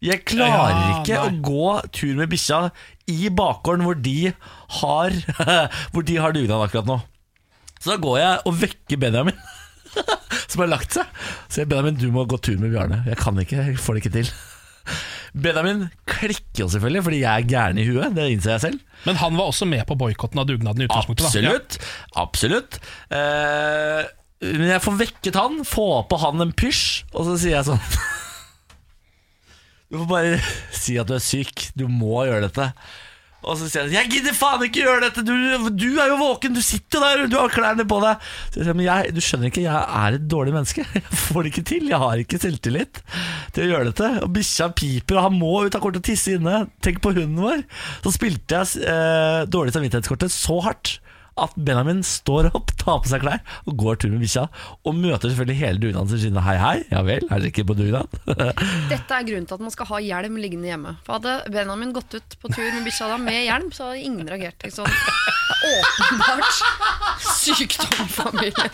Jeg klarer Ja, ikke å gå tur med bikkja i bakgården hvor de har Hvor de har dugnad akkurat nå. Så da går jeg og vekker Benjamin, som har lagt seg. Så jeg Benjamin, du må gå tur med Bjarne. Jeg kan ikke, jeg får det ikke til. Benjamin klikker jo selvfølgelig, fordi jeg er gæren i huet. Det innser jeg selv. Men han var også med på boikotten av dugnaden i utgangspunktet. Absolutt. Absolutt. Eh, men jeg får vekket han, få på han en pysj, og så sier jeg sånn Du får bare si at du er syk. Du må gjøre dette. Og så sier han 'Jeg gidder faen ikke gjøre dette! Du, du er jo våken! Du sitter der! Du har klærne på deg!' Så jeg sier, men jeg, du skjønner ikke, jeg er et dårlig menneske. Jeg får det ikke til. Jeg har ikke selvtillit til å gjøre dette. Og bikkja piper, og han må ut av kortet og tisse inne. Tenk på hunden vår. Så spilte jeg eh, dårlig samvittighetskortet så hardt at Benjamin står opp, tar på seg klær og går tur med bikkja. Og møter selvfølgelig hele dugnaden sin side. Hei, hei, ja vel, er dere ikke på dugnad? Dette er grunnen til at man skal ha hjelm liggende hjemme. For Hadde Benjamin gått ut på tur med bikkja da med hjelm, så hadde ingen reagert. Sånn åpenbart sykdom i familien.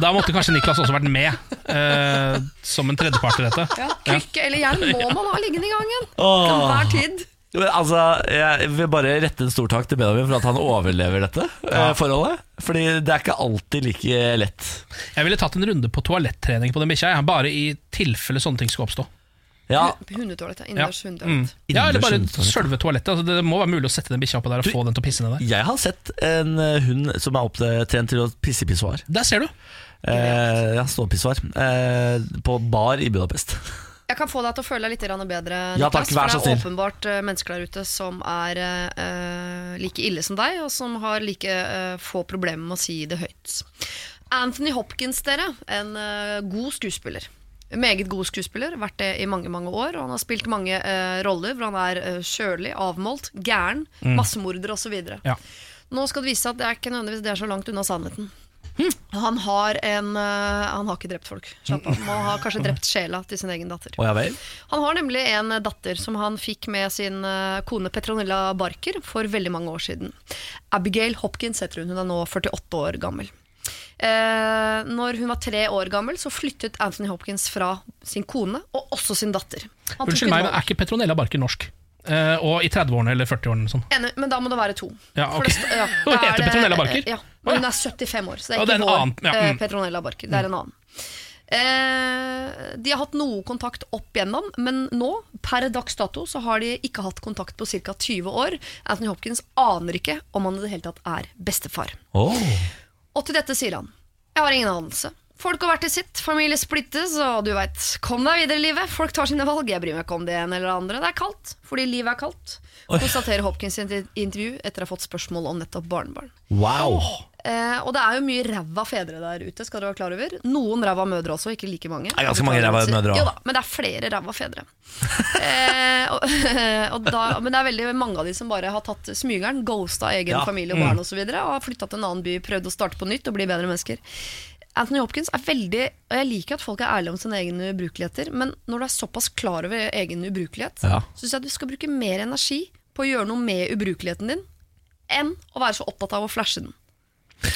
Da måtte kanskje Niklas også vært med, eh, som en tredjepart i dette. Ja, Krykke eller hjelm må man ha liggende i gangen. Til enhver tid. Altså, Jeg vil bare rette en stor takk til Benjamin for at han overlever dette ja. forholdet. Fordi det er ikke alltid like lett. Jeg ville tatt en runde på toalettrening på den bikkja, bare i tilfelle sånne ting skulle oppstå. Ja, Hundetoalett. Ja. Innendørs Mm. ja, eller bare sjølve toalettet. Altså, det må være mulig å sette den bikkja oppå der og Du- få den til å pisse ned der. Jeg har sett en eh, hund som er opptrent til å pisse i pissoar. Der ser du. Eh, ja, ståpissoar. Eh, på bar i Budapest. Jeg kan få deg til å føle deg litt bedre, Ja, takk, så for det er åpenbart eh, mennesker der ute som er uh, like ille som deg, og som har like uh, få problemer med å si det høyt. Anthony Hopkins, dere. En uh, god skuespiller. Meget god skuespiller, vært det i mange mange år. Og han har spilt mange roller hvor han er kjølig, avmålt, gæren, massemorder osv. Ja. Nå skal det vise seg at det er ikke nødvendigvis det er så langt unna sannheten. Han har en eh, Han har ikke drept folk. Slapp av. Han har kanskje drept sjela til sin egen datter. Han har nemlig en datter som han fikk med sin eh, kone Petronella Barker for veldig mange år siden. Abigail Hopkins heter hun. Hun er nå 48 år gammel. Eh, når hun var tre år gammel, så flyttet Anthony Hopkins fra sin kone og også sin datter. Unnskyld meg, men er ikke Petronella Barker norsk? Eh, og i 30-årene eller 40-årene sånn. Enig, men da må det være to. Ja, For det ja, Hun er heter Petronella Barker? Ja, men hun er 75 år, så det er ikke det er vår annen, ja, eh, mm. Petronella Barker. Det er en annen. Eh, de har hatt noe kontakt opp igjennom, men nå, per dags dato, så har de ikke hatt kontakt på ca. 20 år. Anthony Hopkins aner ikke om han i det hele tatt er bestefar. Oh. Og til dette sier han Jeg har ingen anelse. Folk har vært i sitt, familie splittes, og du veit, kom deg videre i livet. Folk tar sine valg. Jeg bryr meg ikke om det ene eller det andre. Det er kaldt, fordi livet er kaldt. Konstaterer Hopkins i et intervju etter å ha fått spørsmål om nettopp barnebarn. Wow. Eh, og det er jo mye ræva fedre der ute, skal dere være klar over. Noen ræva mødre også, ikke like mange. Det er ganske mange ræva mødre også. Jo da, men det er flere ræva fedre. eh, og, og da, men det er veldig mange av de som bare har tatt smygeren, ghosta egen Ja. familie og barn og, så videre, og har flytta til en annen by, prøvd å starte på nytt og bli bedre mennesker. Anthony Hopkins er veldig Og jeg liker at folk er ærlige om sine egne ubrukeligheter, men når du er såpass klar over egen ubrukelighet, Ja. så syns jeg at du skal bruke mer energi på å gjøre noe med ubrukeligheten din, enn å være så opptatt av å flashe den.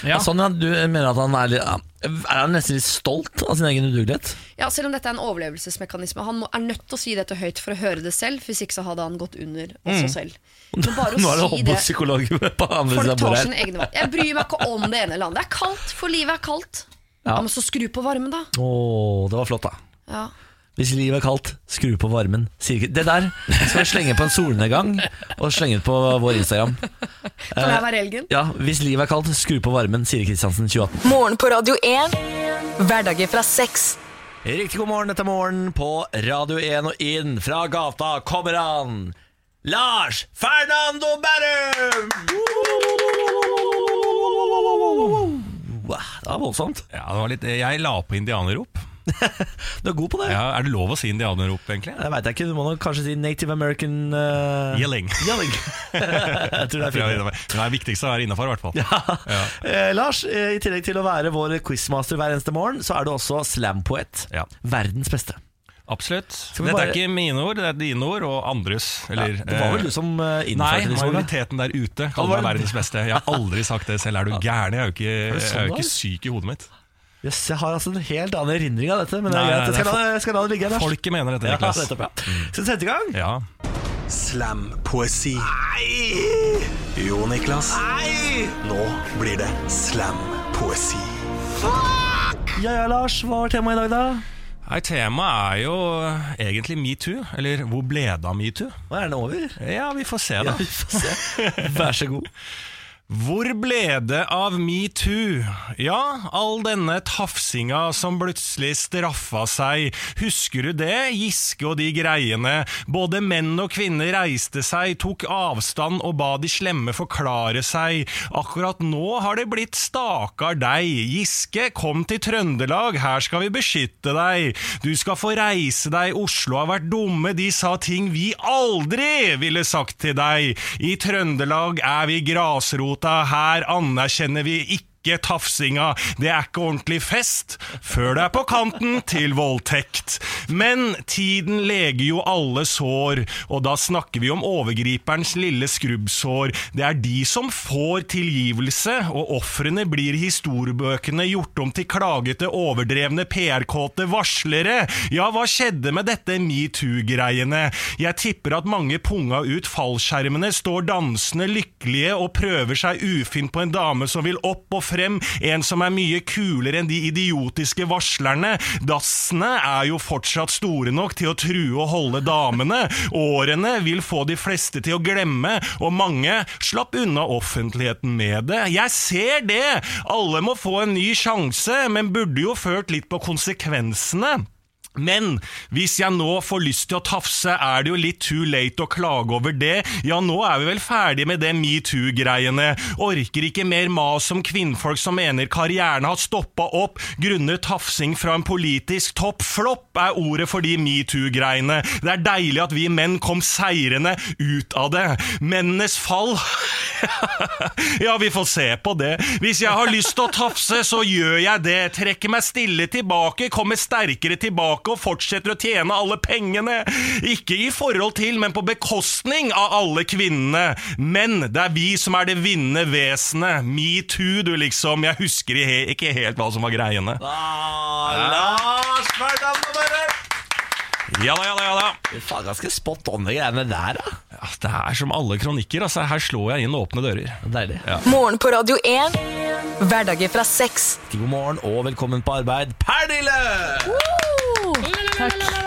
Ja. Sånn ja, Du mener at han er, litt, er han nesten litt stolt av sin egen udugelighet? Ja, Selv om dette er en overlevelsesmekanisme. Han må, er nødt til å si dette høyt for å høre det selv, hvis ikke så hadde han gått under også selv. Mm. bare å Nå er det si det på andre siden av bordet her. Jeg bryr meg ikke om det ene eller andre. Det er kaldt, for livet er kaldt. Ja. Ja, Men så skru på varmen, da. Åh, det var flott, da. Ja. Hvis livet er kaldt, skru på varmen. Sier ikke Det der skal vi slenge på en solnedgang og slenge ut på vår Instagram. Kan jeg være elgen? Ja, Hvis livet er kaldt, skru på varmen. sier Kristiansen, 2018. Morgen på Radio 1. Hverdager fra seks. Riktig god morgen etter morgen på Radio 1 og inn fra gata kommer han. Lars Fernando Berrum! Det var voldsomt. Ja, det var litt, jeg la på indianerrop. Du er god på det. Ja, er det lov å si indianerrop, egentlig? Det veit jeg ikke. Du må nok kanskje si Native American uh... Yelling. Yelling. jeg tror det er fint. det er viktigst å være innafor, i hvert fall. Ja. Eh, Lars, eh, i tillegg til å være vår quizmaster hver eneste morgen, så er du også slampoet. Ja. Verdens beste. Absolutt. Dette bare- er ikke mine ord, det er dine ord og andres. Eller, det var vel eh, du som uh, Nei, innførte det? Nei, majoriteten der ute Ja, var kaller meg verdens beste. Jeg har aldri sagt det selv. Er du gæren? Jeg er jo ikke, jeg sånn er jo ikke syk i hodet mitt. Yes, jeg har altså en helt annen erindring av dette, men det Nei, greit. Jeg det er skal, la, jeg skal la det ligge. Lars. Folket mener dette, Ja, Niklas. nettopp, ja. Skal vi sette i gang? Ja. Slam-poesi. Jo, Niklas. Nå blir det slam-poesi. Ja ja, Lars. Hva var temaet i dag, da? Nei, Temaet er jo egentlig metoo. Eller hvor ble det av metoo? Er den over? Ja, vi får se, da. Ja, vi får se. Vær så god. Hvor ble det av metoo? Ja, all denne tafsinga som plutselig straffa seg. Husker du det? Giske og de greiene. Både menn og kvinner reiste seg, tok avstand og ba de slemme forklare seg. Akkurat nå har det blitt stakkar deg. Giske, kom til Trøndelag, her skal vi beskytte deg. Du skal få reise deg, Oslo har vært dumme, de sa ting vi aldri ville sagt til deg. I Trøndelag er vi grasrota, her anerkjenner vi ikke tafsinga, det er ikke ordentlig fest, før det er på kanten til voldtekt. Men tiden leger jo alle sår, og da snakker vi om overgriperens lille skrubbsår. Det er de som får tilgivelse, og ofrene blir i historiebøkene gjort om til klagete, overdrevne, PR-kåte varslere. Ja, hva skjedde med dette metoo-greiene? Jeg tipper at mange punga ut fallskjermene, står dansende lykkelige og prøver seg ufint på en dame som vil opp og frem, en som er mye kulere enn de idiotiske varslerne. Dassene er jo fortsatt store nok til å true og holde damene. Årene vil få de fleste til å glemme, og mange slapp unna offentligheten med det. Jeg ser det! Alle må få en ny sjanse, men burde jo ført litt på konsekvensene. Men hvis jeg nå får lyst til å tafse, er det jo litt too late å klage over det. Ja, nå er vi vel ferdige med det metoo-greiene. Orker ikke mer mas om kvinnfolk som mener karrieren har stoppa opp grunnet tafsing fra en politisk topp. Flopp er ordet for de metoo-greiene. Det er deilig at vi menn kom seirende ut av det. Mennenes fall Ja, vi får se på det. Hvis jeg har lyst til å tafse, så gjør jeg det. Trekker meg stille tilbake, kommer sterkere tilbake og fortsetter å tjene alle pengene. Ikke i forhold til, men på bekostning av alle kvinnene. Men det er vi som er det vinnende vesenet. Metoo, du liksom. Jeg husker ikke helt hva som var greiene. Ah, Lars Møller! Ja da, ja da, ja da. Faen ganske spot on, de greiene der, da. Ja, det er som alle kronikker. Altså, her slår jeg inn åpne dører. Deilig. Morgen på Radio 1. Hverdager fra sex. God morgen og velkommen på arbeid, Pernille! Takk. Det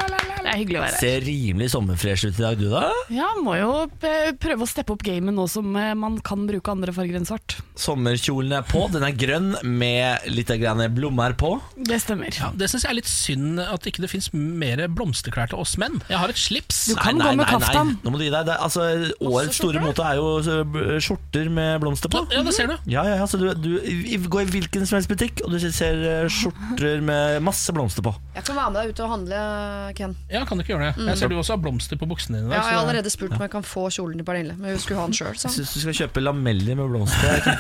er hyggelig å være her. Ser rimelig sommerfresh ut i dag, du da? Ja, må jo prøve å steppe opp gamet nå som eh, man kan bruke andre farger enn svart. Sommerkjolen er på, den er grønn med litt blommer blomster på. Det stemmer. Ja, det syns jeg er litt synd at ikke det fins mer blomsterklær til oss menn. Jeg har et slips. Du kan gå med kaftan. Nå må du gi deg. Det, altså, årets store mote er jo skjorter med blomster på. Ja, det ser du. Ja, ja, ja, så du, du går i hvilken som helst butikk, og du ser eh, skjorter med masse blomster på. Jeg kan være med deg ut og handle, Ken. Ja, kan du ikke gjøre det? Jeg ser du også har blomster på buksene dine. Ja, jeg har så- allerede spurt om jeg kan få kjolen til Pernille, men hun skulle ha den sjøl. Jeg syns du skal kjøpe lameller med blomster.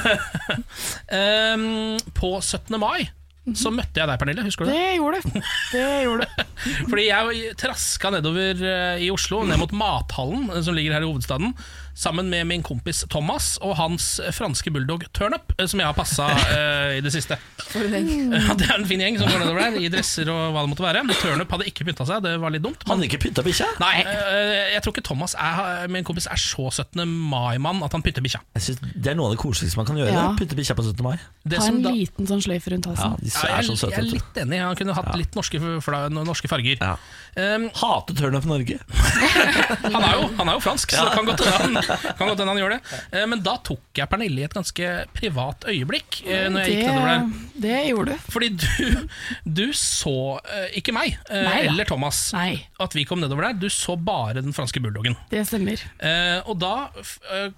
um, Ehm, på 17. mai så møtte jeg deg, Pernille. Husker du det? Det gjorde du. Det gjorde du. Fordi jeg traska nedover eh, i Oslo, ned mot Mathallen, eh, som ligger her i hovedstaden, sammen med min kompis Thomas og hans franske bulldog Turnup, eh, som jeg har passa uh, i det siste. For en gjeng. Ja, det er en fin gjeng som går nedover der, i dresser og hva det måtte være. Turnup hadde ikke pynta seg, det var litt dumt. Hadde ikke pynta bikkja? Nei, uh, jeg tror ikke Thomas er, min kompis er så 17. mai-mann at han pynter bikkja. Det er noe av det koseligste man kan gjøre. Ja. pynte bikkja på 17. mai. Det Ta en da- liten sånn sløyfe rundt Ja, halsen. de Ja, er jeg, jeg er litt enig. Han kunne hatt litt norske, norske farger. Ja. Um, Hater Turnup Norge. han, er jo, han er jo fransk, så det kan godt hende han, kan godt hende han gjør det. Eh, men da tok jeg Pernille i et ganske privat øyeblikk. eh, når jeg gikk nedover der Det, det gjorde du. Fordi du, du så eh, ikke meg, Nei eller Thomas, Nei. at vi kom nedover der. Du så bare den franske bulldoggen. Det stemmer. Eh, og da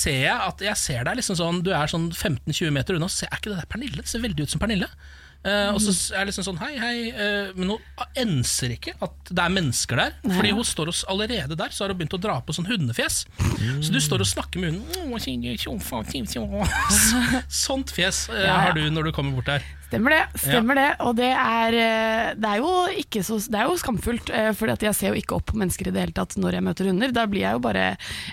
ser jeg at jeg ser deg liksom sånn Du er sånn 15-20 meter unna, så er ikke det der Pernille? Det ser veldig ut som Pernille. Eh, og så er det liksom sånn hei, hei, Uh, men hun enser ikke at det er mennesker der. Fordi hun står oss allerede der, så har hun begynt å dra på sånn hundefjes. Så du står og snakker med hunden. Sånt fjes uh, ja. har du når du kommer bort der. Stemmer det. stemmer det Og det er, eh, det er jo ikke så Det er jo skamfullt, for Fordi jeg ser jo ikke opp på mennesker i det hele tatt når jeg møter hunder. Da blir jeg jo bare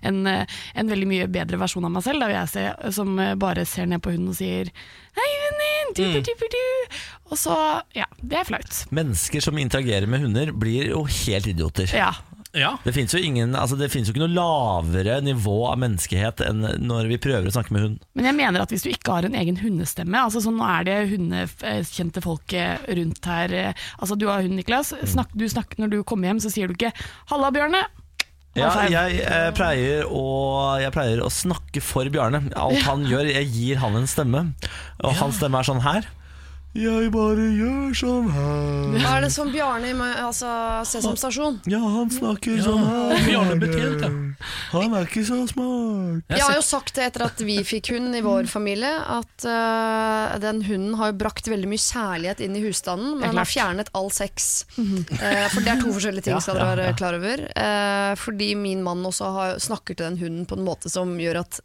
en, eh, en veldig mye bedre versjon av meg selv. Da vil jeg se, som eh, bare ser ned på hunden og sier Hei, venninne! min! Du-du-du-du-du. Og så, ja, det er flaut. Mennesker som interagerer med hunder, blir jo helt idioter. Ja. Ja. Det fins jo, ingen- altså det jo ikke noe lavere nivå av menneskehet enn når vi prøver å snakke med hund. Men jeg mener at hvis du ikke har en egen hundestemme altså sånn, Nå er det hundekjente folk eh, rundt her. eh, Altså Du har hund, Niklas. Snakk, du snakker, når du kommer hjem, så sier du ikke 'halla, Bjørne'. Ja, jeg, eh, pleier å, jeg pleier å snakke for Bjarne. Alt han gjør, jeg gir han en stemme. Og hans stemme er sånn her. Jeg bare gjør sånn her. Er det som Bjarne i altså, Sesam Stasjon? Ja, han snakker sånn her. Bjarne Betjent, ja. Han er ikke så smart. Jeg har jo sagt det etter at vi fikk hund i vår familie, at uh, den hunden har jo brakt veldig mye kjærlighet inn i husstanden, men er har fjernet all sex. Uh, for det er to forskjellige ting, skal dere være klar over. Uh, fordi min mann også har, snakker til den hunden på en måte som gjør at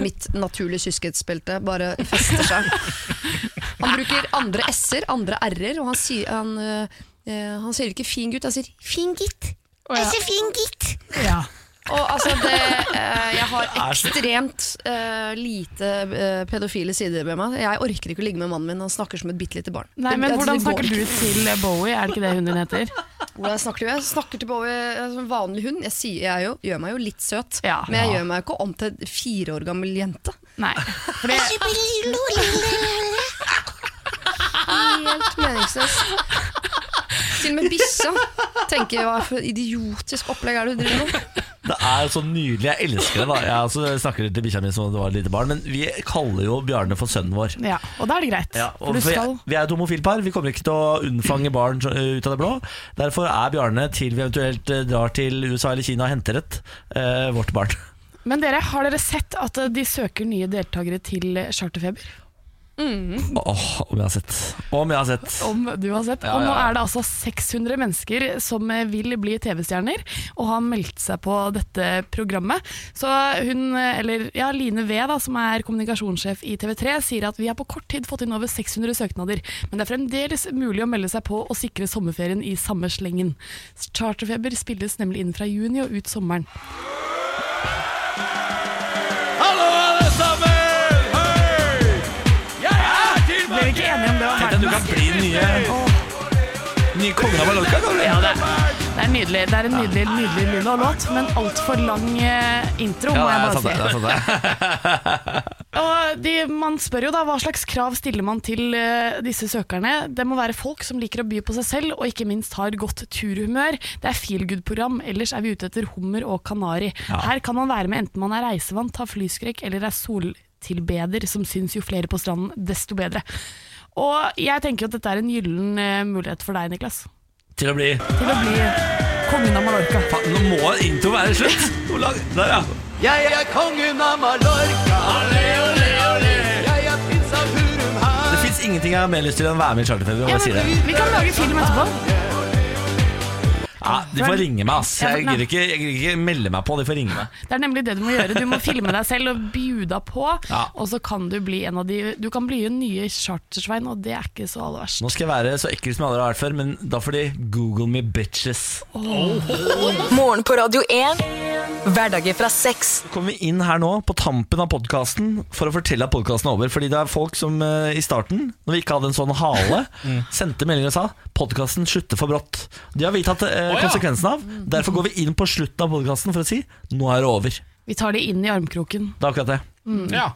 mitt naturlige kyskhetsbelte bare fester seg. Han bruker andre s-er, andre r-er, og han sier, han, øh, eh, han sier ikke 'fin gutt', han sier 'fin gitt'. Oh, ja. Jeg sier 'fin gitt'. Ja. Og altså det, eh, Jeg har ekstremt eh, lite eh, pedofile sider ved meg. Jeg orker ikke å ligge med mannen min. Han snakker som et bitte lite barn. Nei, men det, Hvordan det snakker du til Bowie? Er det ikke det hunden din heter? Hvordan snakker du? Jeg snakker til Bowie som som vanlig hund. Jeg, sier, jeg jo, gjør meg jo litt søt, Ja. men jeg gjør meg jo ikke om til fire år gammel jente. Nei. For det, Helt meningsløst. Til og med bikkja tenker hva for idiotisk opplegg er det du driver med? Det er så nydelig. Jeg elsker det. da Jeg altså, snakker til bikkja mi som om det var et lite barn, men vi kaller jo Bjarne for sønnen vår. ja, og da er det greit. Ja, for for skal vi er et homofilpar. Vi kommer ikke til å unnfange barn ut av det blå. Derfor er Bjarne, til vi eventuelt eh, drar til USA eller Kina og henter et, eh, vårt barn. Men dere, har dere sett at eh, de søker nye deltakere til eh, Charterfeber? Åh, om jeg har sett. Om jeg har sett. Om du har sett. Ja, Og nå er det altså 600 mennesker som vil bli TV-stjerner, og har meldt seg på dette programmet. Så hun, eller ja, Line V, da, som er kommunikasjonssjef i TV3, sier at vi har på kort tid fått inn over 600 søknader, men det er fremdeles mulig å melde seg på og sikre sommerferien i samme slengen. Charterfeber spilles nemlig inn fra juni og ut sommeren. Det? var Tenk deg du kan bli den nye, nye kongen av Mallorca. kan du? Ja, det, det er nydelig. Det er en nydelig, nydelig og låt, men altfor lang eh, intro, må jeg er sant, bare si. det er sant det. Og de, man spør jo da hva slags krav stiller man til eh, disse søkerne. Det må være folk som liker å by på seg selv, og ikke minst har godt turhumør. Det er feelgood-program, ellers er vi ute etter hummer og kanari. Her kan man være med enten man er reisevant, har flyskrekk eller er soltilbeder, som syns jo flere på stranden, desto bedre. Og jeg tenker at dette er en gyllen eh, mulighet for deg, Niklas. Til å bli Til å bli kongen av Mallorca. Fa, Nå må intro være slutt! Hvor lang? Der, ja. Jeg er kongen av Mallorca. Ole, ole, ole. Jeg er prins av Hurum her. Det fins ingenting jeg har mer lyst til enn å være med i Charterfeber. Ja, vi, vi kan lage film etterpå. Ja, de får ringe meg, ass. Jeg gidder ikke, jeg gidder ikke melde meg på. De får ringe meg. Det er nemlig det du må gjøre. Du må filme deg selv og bjuda på, Ja. og så kan du bli en av de Du kan bli en nye chartersvein, og det er ikke så aller verst. Nå skal jeg være så ekkel som jeg aldri har vært før, men da får de google me bitches. Morgen på Radio 1. Hverdager fra sex. Så kommer vi inn her nå på tampen av podkasten for å fortelle at podkasten er over. Fordi det er folk som eh, i starten, når vi ikke hadde en sånn hale, sendte meldinger og sa podkasten slutter for brått. De har vi tatt eh, Å, ja. konsekvensen av. Derfor går vi inn på slutten av podkasten for å si nå er det over. Vi tar det inn i armkroken. Det er akkurat det. Ja.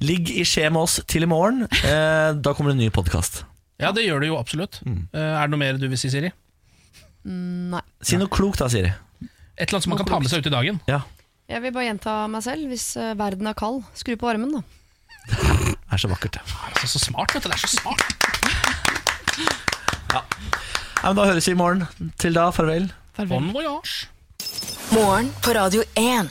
Ligg i skje med oss til i morgen. Eh, da kommer det en ny podkast. ja, det gjør det jo absolutt. Mm. Eh, er det noe mer du vil si, Siri? Nei. Si noe klokt da, Siri. Et eller annet som man kan ta med seg ut i dagen? Ja, Jeg vil bare gjenta meg selv. Hvis eh, verden er kald, skru på varmen, da. det er så vakkert. det. er så smart, vet du. Det er så smart. Ja, men da høres vi i morgen. Til da, farvel. Farvel. Bon voyage. Morgen på Radio 1.